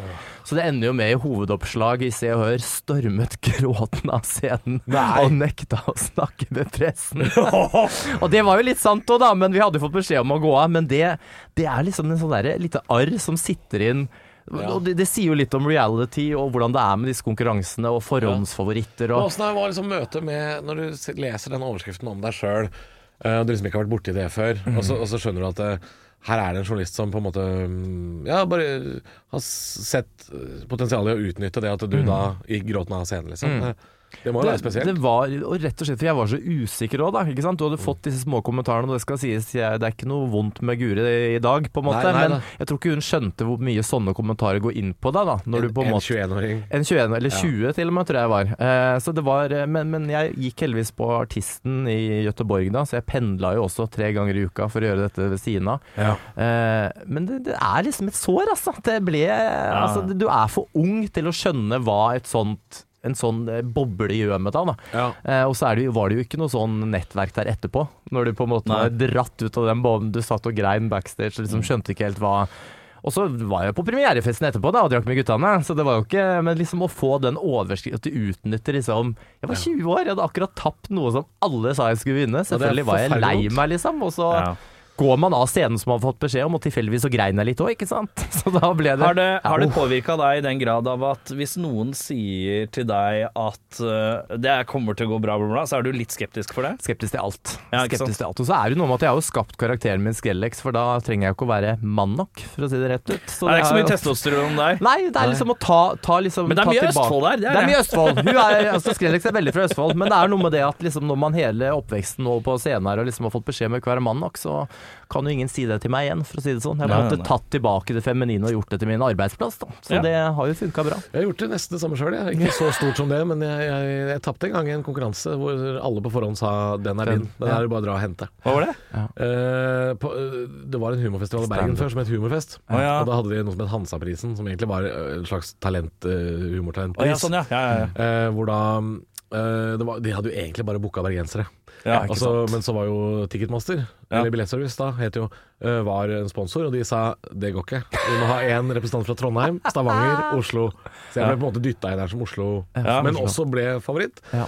Speaker 5: Så det ender jo med i hovedoppslag i Se og Hør stormet gråten av scenen
Speaker 2: Nei.
Speaker 5: og nekta å snakke med pressen. og det var jo litt sant òg, da, men vi hadde jo fått beskjed om å gå av. Men det, det er liksom en sånn derre lite arr som sitter inn. Og det, det sier jo litt om reality og hvordan det er med disse konkurransene og forhåndsfavoritter. Og,
Speaker 2: Hvordan var liksom møtet med Når du leser den overskriften om deg sjøl, og du liksom ikke har vært borti det før, og, så, og så skjønner du at det, her er det en journalist som på en måte mm, Ja, bare har sett eh, potensialet i å utnytte det at du da gikk gråten av scenen, liksom. Det, det må jo være spesielt.
Speaker 5: Det var, og rett og slett, for jeg var så usikker òg, da. Ikke sant? Du hadde fått disse små kommentarene, og det skal sies, jeg, det er ikke noe vondt med Guri i dag, på en måte.
Speaker 2: Nei, nei,
Speaker 5: men
Speaker 2: da.
Speaker 5: jeg tror ikke hun skjønte hvor mye sånne kommentarer går inn på deg, da. Når du på en
Speaker 2: en
Speaker 5: måte
Speaker 2: 21-åring.
Speaker 5: En 21, eller 20 til og med, tror jeg var. Eh, så det var men, men jeg gikk heldigvis på Artisten i Gøteborg da, så jeg pendla jo også tre ganger i uka for å gjøre dette ved siden av.
Speaker 2: Ja.
Speaker 5: Eh, men det, det er liksom et sår, altså. Det ble, altså. Du er for ung til å skjønne hva et sånt en sånn eh, boble i med av.
Speaker 2: Ja.
Speaker 5: Eh, og så det, var det jo ikke noe sånn nettverk der etterpå. Når du på en måte
Speaker 4: Nei.
Speaker 5: var dratt ut av den boblen. du satt og grein backstage liksom skjønte ikke helt hva og så var jeg på premierefesten etterpå da og drakk med guttene. Så det var jo ikke Men liksom å få den overskriften At du utnytter liksom Jeg var 20 år, jeg hadde akkurat tapt noe som alle sa jeg skulle vinne. Selvfølgelig var jeg lei meg, liksom. Og så
Speaker 4: Ja.
Speaker 5: Går man av scenen som man har fått beskjed om, og tilfeldigvis så grein jeg litt òg, ikke sant. Så da ble det
Speaker 4: Har det, har det påvirka deg i den grad av at hvis noen sier til deg at uh, det kommer til å gå bra, bla, bla, så er du litt skeptisk for det?
Speaker 5: Skeptisk til alt.
Speaker 4: Ja.
Speaker 5: Skeptisk til alt. Og så er det noe med at jeg har jo skapt karakteren min Skrellex, for da trenger jeg jo ikke å være mann nok, for å si det rett ut. Så
Speaker 4: det er ikke så mye
Speaker 5: jo-
Speaker 4: testosteron der.
Speaker 5: Nei, det er liksom å ta, ta liksom
Speaker 4: Men det er mye Østfold der, det er
Speaker 5: Det er mye Østfold. Hun er, altså Skrellex er veldig fra Østfold, men det er noe med det at liksom når man hele oppveksten og på scenen her og liksom har fått beskjed om å ikke være mann nok, så kan jo ingen si det til meg igjen, for å si det sånn. Jeg har
Speaker 4: nei.
Speaker 5: tatt tilbake det feminine og gjort det til min arbeidsplass, da. Så
Speaker 4: Ja.
Speaker 5: det har jo funka bra.
Speaker 2: Jeg har gjort det nesten det samme sjøl. Ikke så stort som det, men jeg, jeg, jeg tapte en gang i en konkurranse hvor alle på forhånd sa 'den er din'. Den er det bare å dra og hente.
Speaker 4: Hva var det?
Speaker 2: Eh, på, uh, det var en humorfestival i Bergen før som het Humorfest.
Speaker 4: Å, ja.
Speaker 2: Og da hadde de noe som het Hansaprisen, som egentlig var eh, en slags talent, uh,
Speaker 4: humortalentpris. ja, sånn, ja. ja, ja, ja.
Speaker 2: Hvor da det var, De hadde jo egentlig bare booka bergensere.
Speaker 4: Ja ikke
Speaker 2: Altså,
Speaker 4: sant.
Speaker 2: men så var jo Ticketmaster,
Speaker 4: Ja.
Speaker 2: eller Billettservice da, het jo, var en sponsor, og de sa det går ikke. Vi må ha én representant fra Trondheim, Stavanger, Oslo. Så jeg ble på en måte dytta inn her som Oslo,
Speaker 4: Ja.
Speaker 2: men også ble favoritt.
Speaker 5: Ja.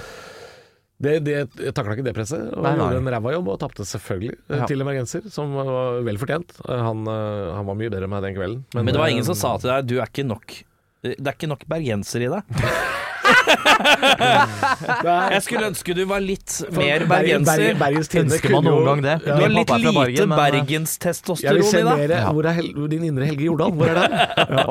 Speaker 2: Det, det, jeg takla ikke det presset, og
Speaker 5: Nei, nei.
Speaker 2: gjorde en ræva jobb og tapte selvfølgelig
Speaker 5: Ja.
Speaker 2: til en bergenser, som var vel fortjent. Han, han var mye bedre enn meg den kvelden.
Speaker 4: Men det var ingen som sa til deg du er ikke nok det er ikke nok bergenser i deg. Jeg skulle ønske du var litt mer
Speaker 2: Bergen-
Speaker 4: bergenser.
Speaker 2: Bergen- Bergens
Speaker 5: Ønsker man noen gang det?
Speaker 2: Ja.
Speaker 4: Du har litt lite
Speaker 5: Bergen, men-
Speaker 4: bergenstestosteron i deg.
Speaker 2: mer Hvor er hel, din indre Helge Jordal? Hvor er den? Ja.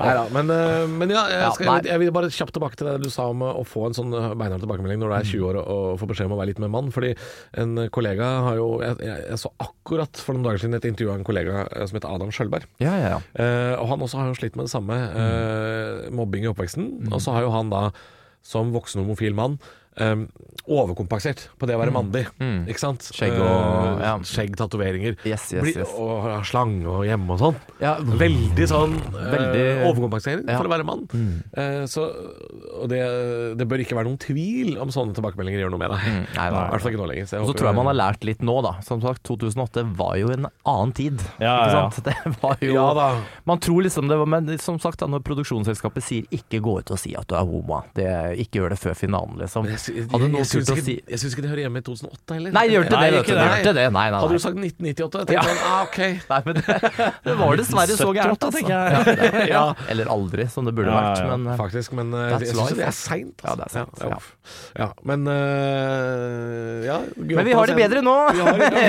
Speaker 2: Neida, men, eh, men ja, jeg, skal,
Speaker 5: nei.
Speaker 2: jeg vil bare kjapt tilbake til det du sa om å få en sånn eh, beinhard tilbakemelding når du er 20 år og, får beskjed om å være litt mer mann. Fordi en kollega har jo Jeg, jeg, jeg så akkurat for noen dager siden et intervju av en kollega eh, som heter Adam Skjølberg.
Speaker 5: Ja, ja, ja.
Speaker 2: Eh, og han også har jo slitt med det samme, Mm. mobbing i oppveksten. Og så har jo han da, som voksen homofil mann, um, overkompensert på det å være mandig. Ikke sant?
Speaker 5: Mm. Skjegg og-
Speaker 2: Eh,
Speaker 5: ja.
Speaker 2: Skjegg, tatoveringer.
Speaker 5: Yes, yes,
Speaker 2: Bli-
Speaker 5: yes.
Speaker 2: Og slange og hjemme og sånn.
Speaker 5: Ja,
Speaker 2: Veldig sånn eh,
Speaker 5: Veldig-
Speaker 2: overkompensering
Speaker 5: Ja. Mm.
Speaker 2: for å være mann. Eh, så, og det, det bør ikke være noen tvil om sånne tilbakemeldinger gjør noe med deg.
Speaker 5: Mm, nei, nei,
Speaker 2: I hvert fall ikke nå lenger. Så jeg
Speaker 5: så tror jeg man har lært litt nå, da. Som sagt, 2008 var jo en annen tid.
Speaker 4: Ja,
Speaker 5: ikke
Speaker 4: ja.
Speaker 5: Det var jo
Speaker 2: Ja da.
Speaker 5: Man tror liksom det var Men som sagt, da, når produksjonsselskapet sier 'ikke gå ut og si at du er homo', det, ikke gjør det før finalen, liksom.
Speaker 2: Jeg,
Speaker 5: Hadde
Speaker 2: jeg,
Speaker 5: noen turt å si
Speaker 2: jeg syns ikke det hører hjemme i 2008 heller.
Speaker 5: Nei, gjør det
Speaker 4: Nei,
Speaker 5: det,
Speaker 4: ikke det.
Speaker 5: Gjør det. Nei, nei,
Speaker 2: Hadde du sagt 1998, tenkte jeg ja. ah, ok.
Speaker 5: nei men det, det var dessverre så gærent, altså.
Speaker 4: tenker jeg.
Speaker 5: Ja. Eller aldri, som det burde
Speaker 4: Ja,
Speaker 5: vært. Men eh,
Speaker 2: Faktisk, men uh, jeg syns det er
Speaker 5: altså. Ja, det er sent,
Speaker 2: Ja,
Speaker 5: ja.
Speaker 2: men uh, ja,
Speaker 5: men vi har det bedre nå!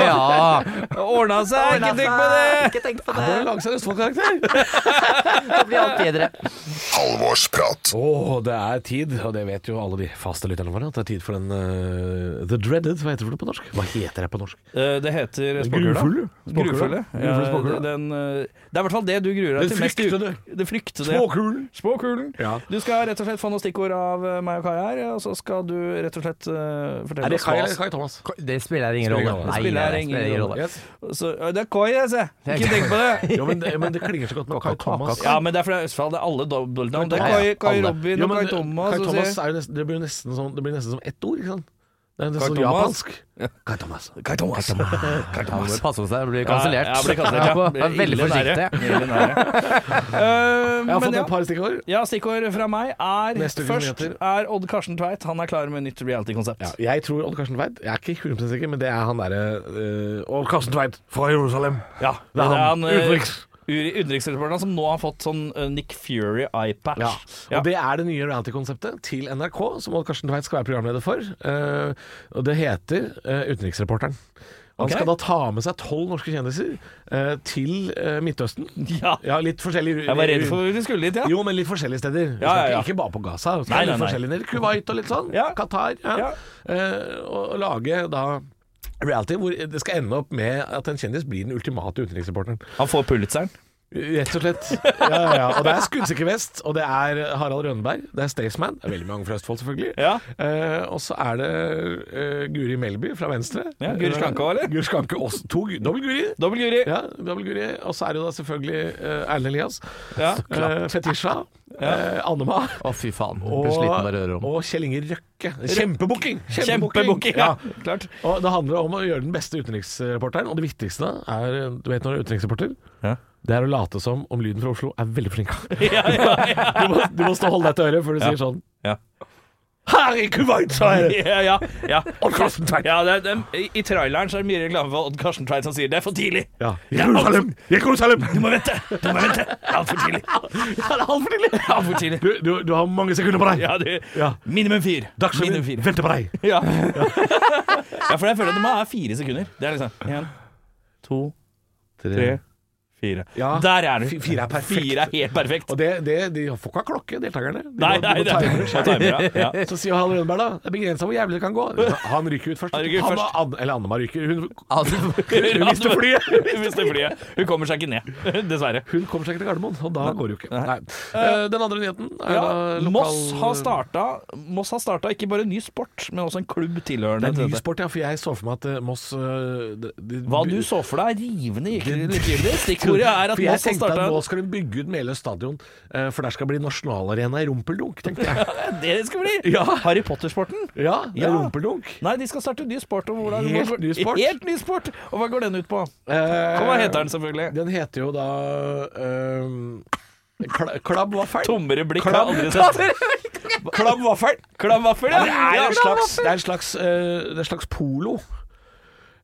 Speaker 5: Ja.
Speaker 4: Ordna seg, ikke tenk på det!
Speaker 5: Ikke tenk på det!
Speaker 2: lag seg Østfold-karakter.
Speaker 5: Det blir alt bedre.
Speaker 3: Halvorsprat.
Speaker 2: Å, det er tid, og det vet jo alle de faste lytterne våre, at det er tid for den uh, The Dreaded. Hva heter det på norsk? Hva heter det på norsk?
Speaker 4: Uh, Det heter spåkula.
Speaker 2: Grufulle?
Speaker 4: Ja, den, eh, det er i hvert fall det du gruer deg
Speaker 2: Den
Speaker 4: til. mest Det fryktede.
Speaker 2: Spåkulen.
Speaker 4: Spåkulen.
Speaker 2: Ja.
Speaker 4: Du skal rett og slett få noen stikkord av meg og Kai her, og så skal du rett og slett fortelle
Speaker 2: Er det Kai eller Kai Thomas?
Speaker 5: Det spiller ingen rolle. det
Speaker 4: ingen
Speaker 5: spiller ingen rolle.
Speaker 2: Yes.
Speaker 4: så, Det er Kai, jeg ser. Ikke tenk på det.
Speaker 2: Jo, men det, men det klinger så godt med Kai Thomas.
Speaker 4: Ja, men det er fra Østfold. Det er alle dobbeltnavn. Det er Kai, Kai. Robin og Kai Thomas.
Speaker 2: Kai Thomas er jo nesten, det blir jo nesten sånn, det blir nesten som ett ord, ikke sant? Det er sånn
Speaker 4: Thomas.
Speaker 2: japansk. Kai Thomas.
Speaker 4: Kai Thomas. Kai Thomas.
Speaker 5: passe på seg, blir kansellert.
Speaker 4: Ja, ja, blir kansellert, ja.
Speaker 5: Vær veldig forsiktig.
Speaker 4: Nære. Eh,
Speaker 2: Jeg har fått
Speaker 4: ja.
Speaker 2: et par stikkord.
Speaker 4: Ja, stikkord fra meg er Først er Odd Karsten Tveit. Han er klar med nytt reality-konsept.
Speaker 2: Ja, jeg tror Odd Karsten Tveit Jeg er ikke 100 sikker, men det er han derre uh, Odd Karsten Tveit fra Jerusalem.
Speaker 4: Ja,
Speaker 2: Det er han.
Speaker 4: eh,
Speaker 2: Utenriks.
Speaker 4: Utenriksreporteren som nå har fått sånn eh, Nick Fury eye-patch.
Speaker 2: Ja.
Speaker 4: Ja.
Speaker 2: Og det er det nye reality-konseptet til NRK, som Odd Karsten Tveit skal være programleder for. Uh, og det heter uh, Utenriksreporteren. Han
Speaker 4: okay.
Speaker 2: skal da ta med seg tolv norske kjendiser uh, til uh, Midtøsten.
Speaker 4: Ja.
Speaker 2: Ja, litt forskjellig
Speaker 4: Jeg var redd for vi skulle dit, ja.
Speaker 2: Jo, men litt forskjellige steder.
Speaker 4: Ja, ja, ja.
Speaker 2: Ikke, ikke bare på Gaza.
Speaker 4: Nei, nei, nei.
Speaker 2: Kuwait og litt sånn.
Speaker 4: Ja.
Speaker 2: Qatar. Ja.
Speaker 4: Ja.
Speaker 2: Og, og lage da reality hvor det skal ende opp med at en kjendis blir den ultimate utenriksreporteren.
Speaker 4: Han får Pulitzeren.
Speaker 2: Rett og slett. Ja, ja, ja. Og det er Skuddsikker vest, og det er Harald Rønneberg, det er Staysman. Det er veldig mange fra Østfold, selvfølgelig.
Speaker 4: Ja.
Speaker 2: Eh, og så er det eh, Guri Melby fra Venstre.
Speaker 4: Ja, Guri Skanke også, eller?
Speaker 2: Guri Skanke også. To, dobbel Guri.
Speaker 4: Dobbel Guri.
Speaker 2: Ja, dobbel Guri. Og så er det da selvfølgelig uh, Erlend Elias.
Speaker 4: Ja.
Speaker 2: Uh, Fetisha. eh, Annema.
Speaker 5: Å, fy faen.
Speaker 2: Og, og Kjell Inge Røkke. Kjempebooking!
Speaker 4: Kjempebooking, ja. Klart.
Speaker 2: Og det handler om å gjøre den beste utenriksreporteren. Og det viktigste er Du vet når du er utenriksreporter?
Speaker 4: Ja.
Speaker 2: Det er å late som om lyden fra Oslo er veldig flink.
Speaker 4: Ja, ja, ja.
Speaker 2: Du må, du må stå og holde deg til øret før du sier sånn
Speaker 4: Ja.
Speaker 2: Her i Kuwait, sa jeg!
Speaker 4: Ja, ja, ja.
Speaker 2: Odd Karsten Tveit.
Speaker 4: ja det, det, I traileren så er det mye reklame for Odd Karsten Tveit som sier 'det er for tidlig'.
Speaker 2: Ja. Jerusalem! Jerusalem!
Speaker 4: Du må vente! Du må vente! Altfor tidlig.
Speaker 2: Ja, det er altfor tidlig!
Speaker 4: Altfor tidlig.
Speaker 2: Du, du, du har mange sekunder på deg.
Speaker 4: Ja, du,
Speaker 2: Ja.
Speaker 4: minimum fire. Minimum
Speaker 2: Dagsrevyen venter på deg.
Speaker 4: Ja. ja, for jeg føler at det må være fire sekunder. Det er liksom én, to, tre, fire.
Speaker 2: Ja.
Speaker 4: Der er du.
Speaker 2: Fi- fire er perfekt.
Speaker 4: Fire er helt perfekt.
Speaker 2: Og det, det, de får ikke ha klokke, deltakerne. De
Speaker 4: Nei, nei, det er timer, ja.
Speaker 2: Så sier Hall Rønneberg da Det er begrensa hvor jævlig det kan gå. Han ryker ut først.
Speaker 4: Han ryker ut først.
Speaker 2: Han, eller Annema ryker. Hun, hun mister flyet!
Speaker 4: Hun mister flyet. Hun kommer seg ikke ned, dessverre.
Speaker 2: Hun kommer seg ikke til Gardermoen, og da går det jo ikke. Nei. Eh, Den andre nyheten er
Speaker 4: Ja,
Speaker 2: da lokal...
Speaker 4: Moss har starta Moss har starta ikke bare en ny sport, men også en klubb tilhørende
Speaker 2: Det er ny sport, ja, for jeg så for meg at eh, Moss eh, de, de,
Speaker 4: Hva du så for deg, rivende gikk litt i Stikkordet er at
Speaker 2: For jeg
Speaker 4: Moss har starta
Speaker 2: nå skal de bygge ut Meløy stadion, eh, for der skal bli nasjonalarena i rumpeldunk, tenkte jeg.
Speaker 4: Det skal bli!
Speaker 2: Ja.
Speaker 4: Harry Potter-sporten.
Speaker 2: Ja, det er
Speaker 4: Ja.
Speaker 2: rumpeldunk.
Speaker 4: Nei, de skal starte en ny sport. Og hvordan,
Speaker 2: Helt ny sport.
Speaker 4: Helt ny sport! Og hva går den ut på?
Speaker 2: Eh,
Speaker 4: Og hva heter den, selvfølgelig?
Speaker 2: Den heter jo da um, kla, Klabb vaffel.
Speaker 4: Tommere blikk har aldri sett.
Speaker 2: Klabb vaffel.
Speaker 4: Klamvaffel,
Speaker 2: Ja, det er en slags, det er en slags, uh, det er en slags polo.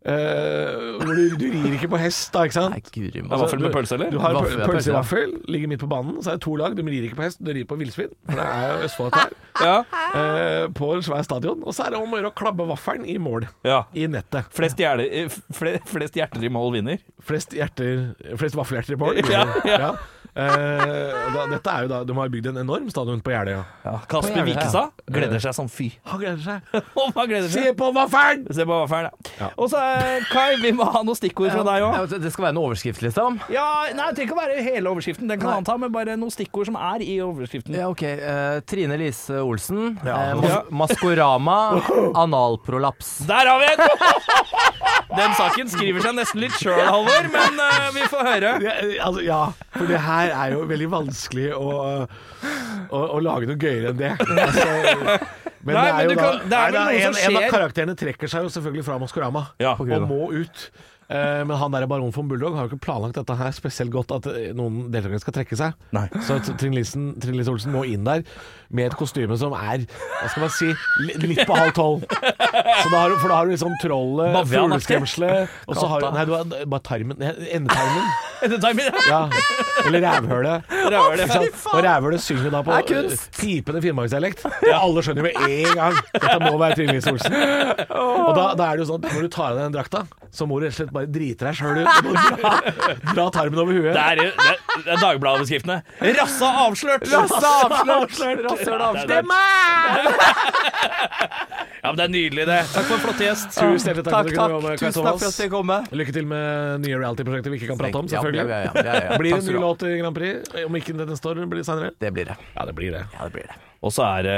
Speaker 2: Eh, hvor du, du rir ikke på hest, da, ikke sant?
Speaker 5: nei, guri altså,
Speaker 4: vaffel med pølse, eller?
Speaker 2: Du har
Speaker 5: Vaffel,
Speaker 2: pølse
Speaker 5: pølse,
Speaker 2: i
Speaker 5: ja.
Speaker 2: vaffel, ligger midt på banen. Så er det to lag. Du rir ikke på hest, du rir på villsvin. For det er jo Østfold dette her.
Speaker 4: Ja.
Speaker 2: Uh, på en svær stadion. Og så er det om å gjøre å klabbe vaffelen i mål.
Speaker 4: ja.
Speaker 2: I nettet.
Speaker 4: Flest, hjerte, eh, flest hjerter i mål vinner.
Speaker 2: Flest hjerter Flest vaffelhjerter i mål.
Speaker 4: Ja, ja.
Speaker 2: Eh, da, dette er jo da De har bygd en enorm stadion på Jeløya.
Speaker 4: Ja, Kasper Wikestad gleder seg som fy.
Speaker 2: Han gleder seg.
Speaker 4: Om han gleder
Speaker 2: Se på vaffelen!
Speaker 4: Se på vaffelen, ja.
Speaker 2: Ja.
Speaker 4: Og så, eh, Kai, vi må ha noen stikkord fra deg òg.
Speaker 5: Ja, Det skal være en overskrift, liksom?
Speaker 4: Ja, nei, det trenger ikke å være hele overskriften, den kan han ta, men bare noen stikkord som er i overskriften.
Speaker 5: Ja, ok. Uh, Trine Lise Olsen.
Speaker 2: Ja.
Speaker 5: Uh, mas
Speaker 4: Ja.
Speaker 5: Maskorama. Analprolaps.
Speaker 4: Der har vi en! Den saken skriver seg nesten litt sjøl, Halvor, men uh, vi får høre.
Speaker 2: Ja, altså, ja, for det her er jo veldig vanskelig å, å, å lage noe gøyere enn det. Altså, men
Speaker 4: Nei,
Speaker 2: det er
Speaker 4: men
Speaker 2: jo da,
Speaker 4: kan- det er
Speaker 2: nei,
Speaker 4: vel noe
Speaker 2: en,
Speaker 4: som
Speaker 2: en av karakterene trekker seg jo selvfølgelig fra Maskorama
Speaker 4: Ja,
Speaker 2: og må ut. Eh, men han der Baron von Bulldog har jo ikke planlagt dette her spesielt godt, at eh, noen deltakere skal trekke seg.
Speaker 4: Nei.
Speaker 2: Så Trine Lise Olsen må inn der med et kostyme som er hva skal man si, litt på halv tolv. Så da har du, for da har du liksom trollet, fugleskremselet, og så har du Nei, du har bare tarmen. Endetarmen.
Speaker 4: Endetarmen.
Speaker 2: Ja. Eller rævhølet.
Speaker 4: Rævhølet.
Speaker 2: Ikke? Og rævhølet synger da på
Speaker 5: er
Speaker 2: eh, pipende finnmarksdialekt. Ja. alle skjønner jo med en gang dette må være Trine Lise Olsen. Og da, da er det jo sånn at når du tar av deg den drakta, så må du rett og slett bare drite deg sjøl ut. Du må dra, dra tarmen over huet.
Speaker 4: Det er, det er, det er Dagbladet-beskriftene. Rassa avslørt!
Speaker 5: Rassa avslørt! Rasshøl avslørt!
Speaker 4: Ja, men Det er nydelig, det. Takk for en flott gjest.
Speaker 2: Tusen hjertelig takk,
Speaker 5: Takk,
Speaker 2: for at du
Speaker 5: takk. Tusen takk for at jeg kom med.
Speaker 2: Lykke til med nye reality-prosjekter vi ikke kan prate om, selvfølgelig.
Speaker 5: ja, ja, ja, ja, ja.
Speaker 2: Blir det en ny låt i Grand Prix? Om ikke den står, blir det senere?
Speaker 5: Det blir det.
Speaker 2: Ja, det blir det.
Speaker 5: Ja, det blir det.
Speaker 4: Og så er det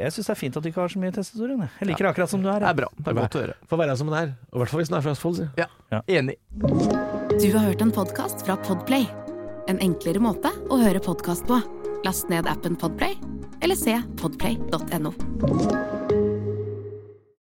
Speaker 4: Jeg syns det er fint at du ikke har så mye testhistorie. jeg. Liker akkurat som du er.
Speaker 5: Det er bra. Det er godt å høre.
Speaker 2: Får være som den er. Og I hvert fall hvis den er fra Østfold. si.
Speaker 5: Ja, enig.
Speaker 1: Du har hørt en podkast fra Podplay. En enklere måte å høre podkast på. Last ned appen Podplay, eller se podplay.no.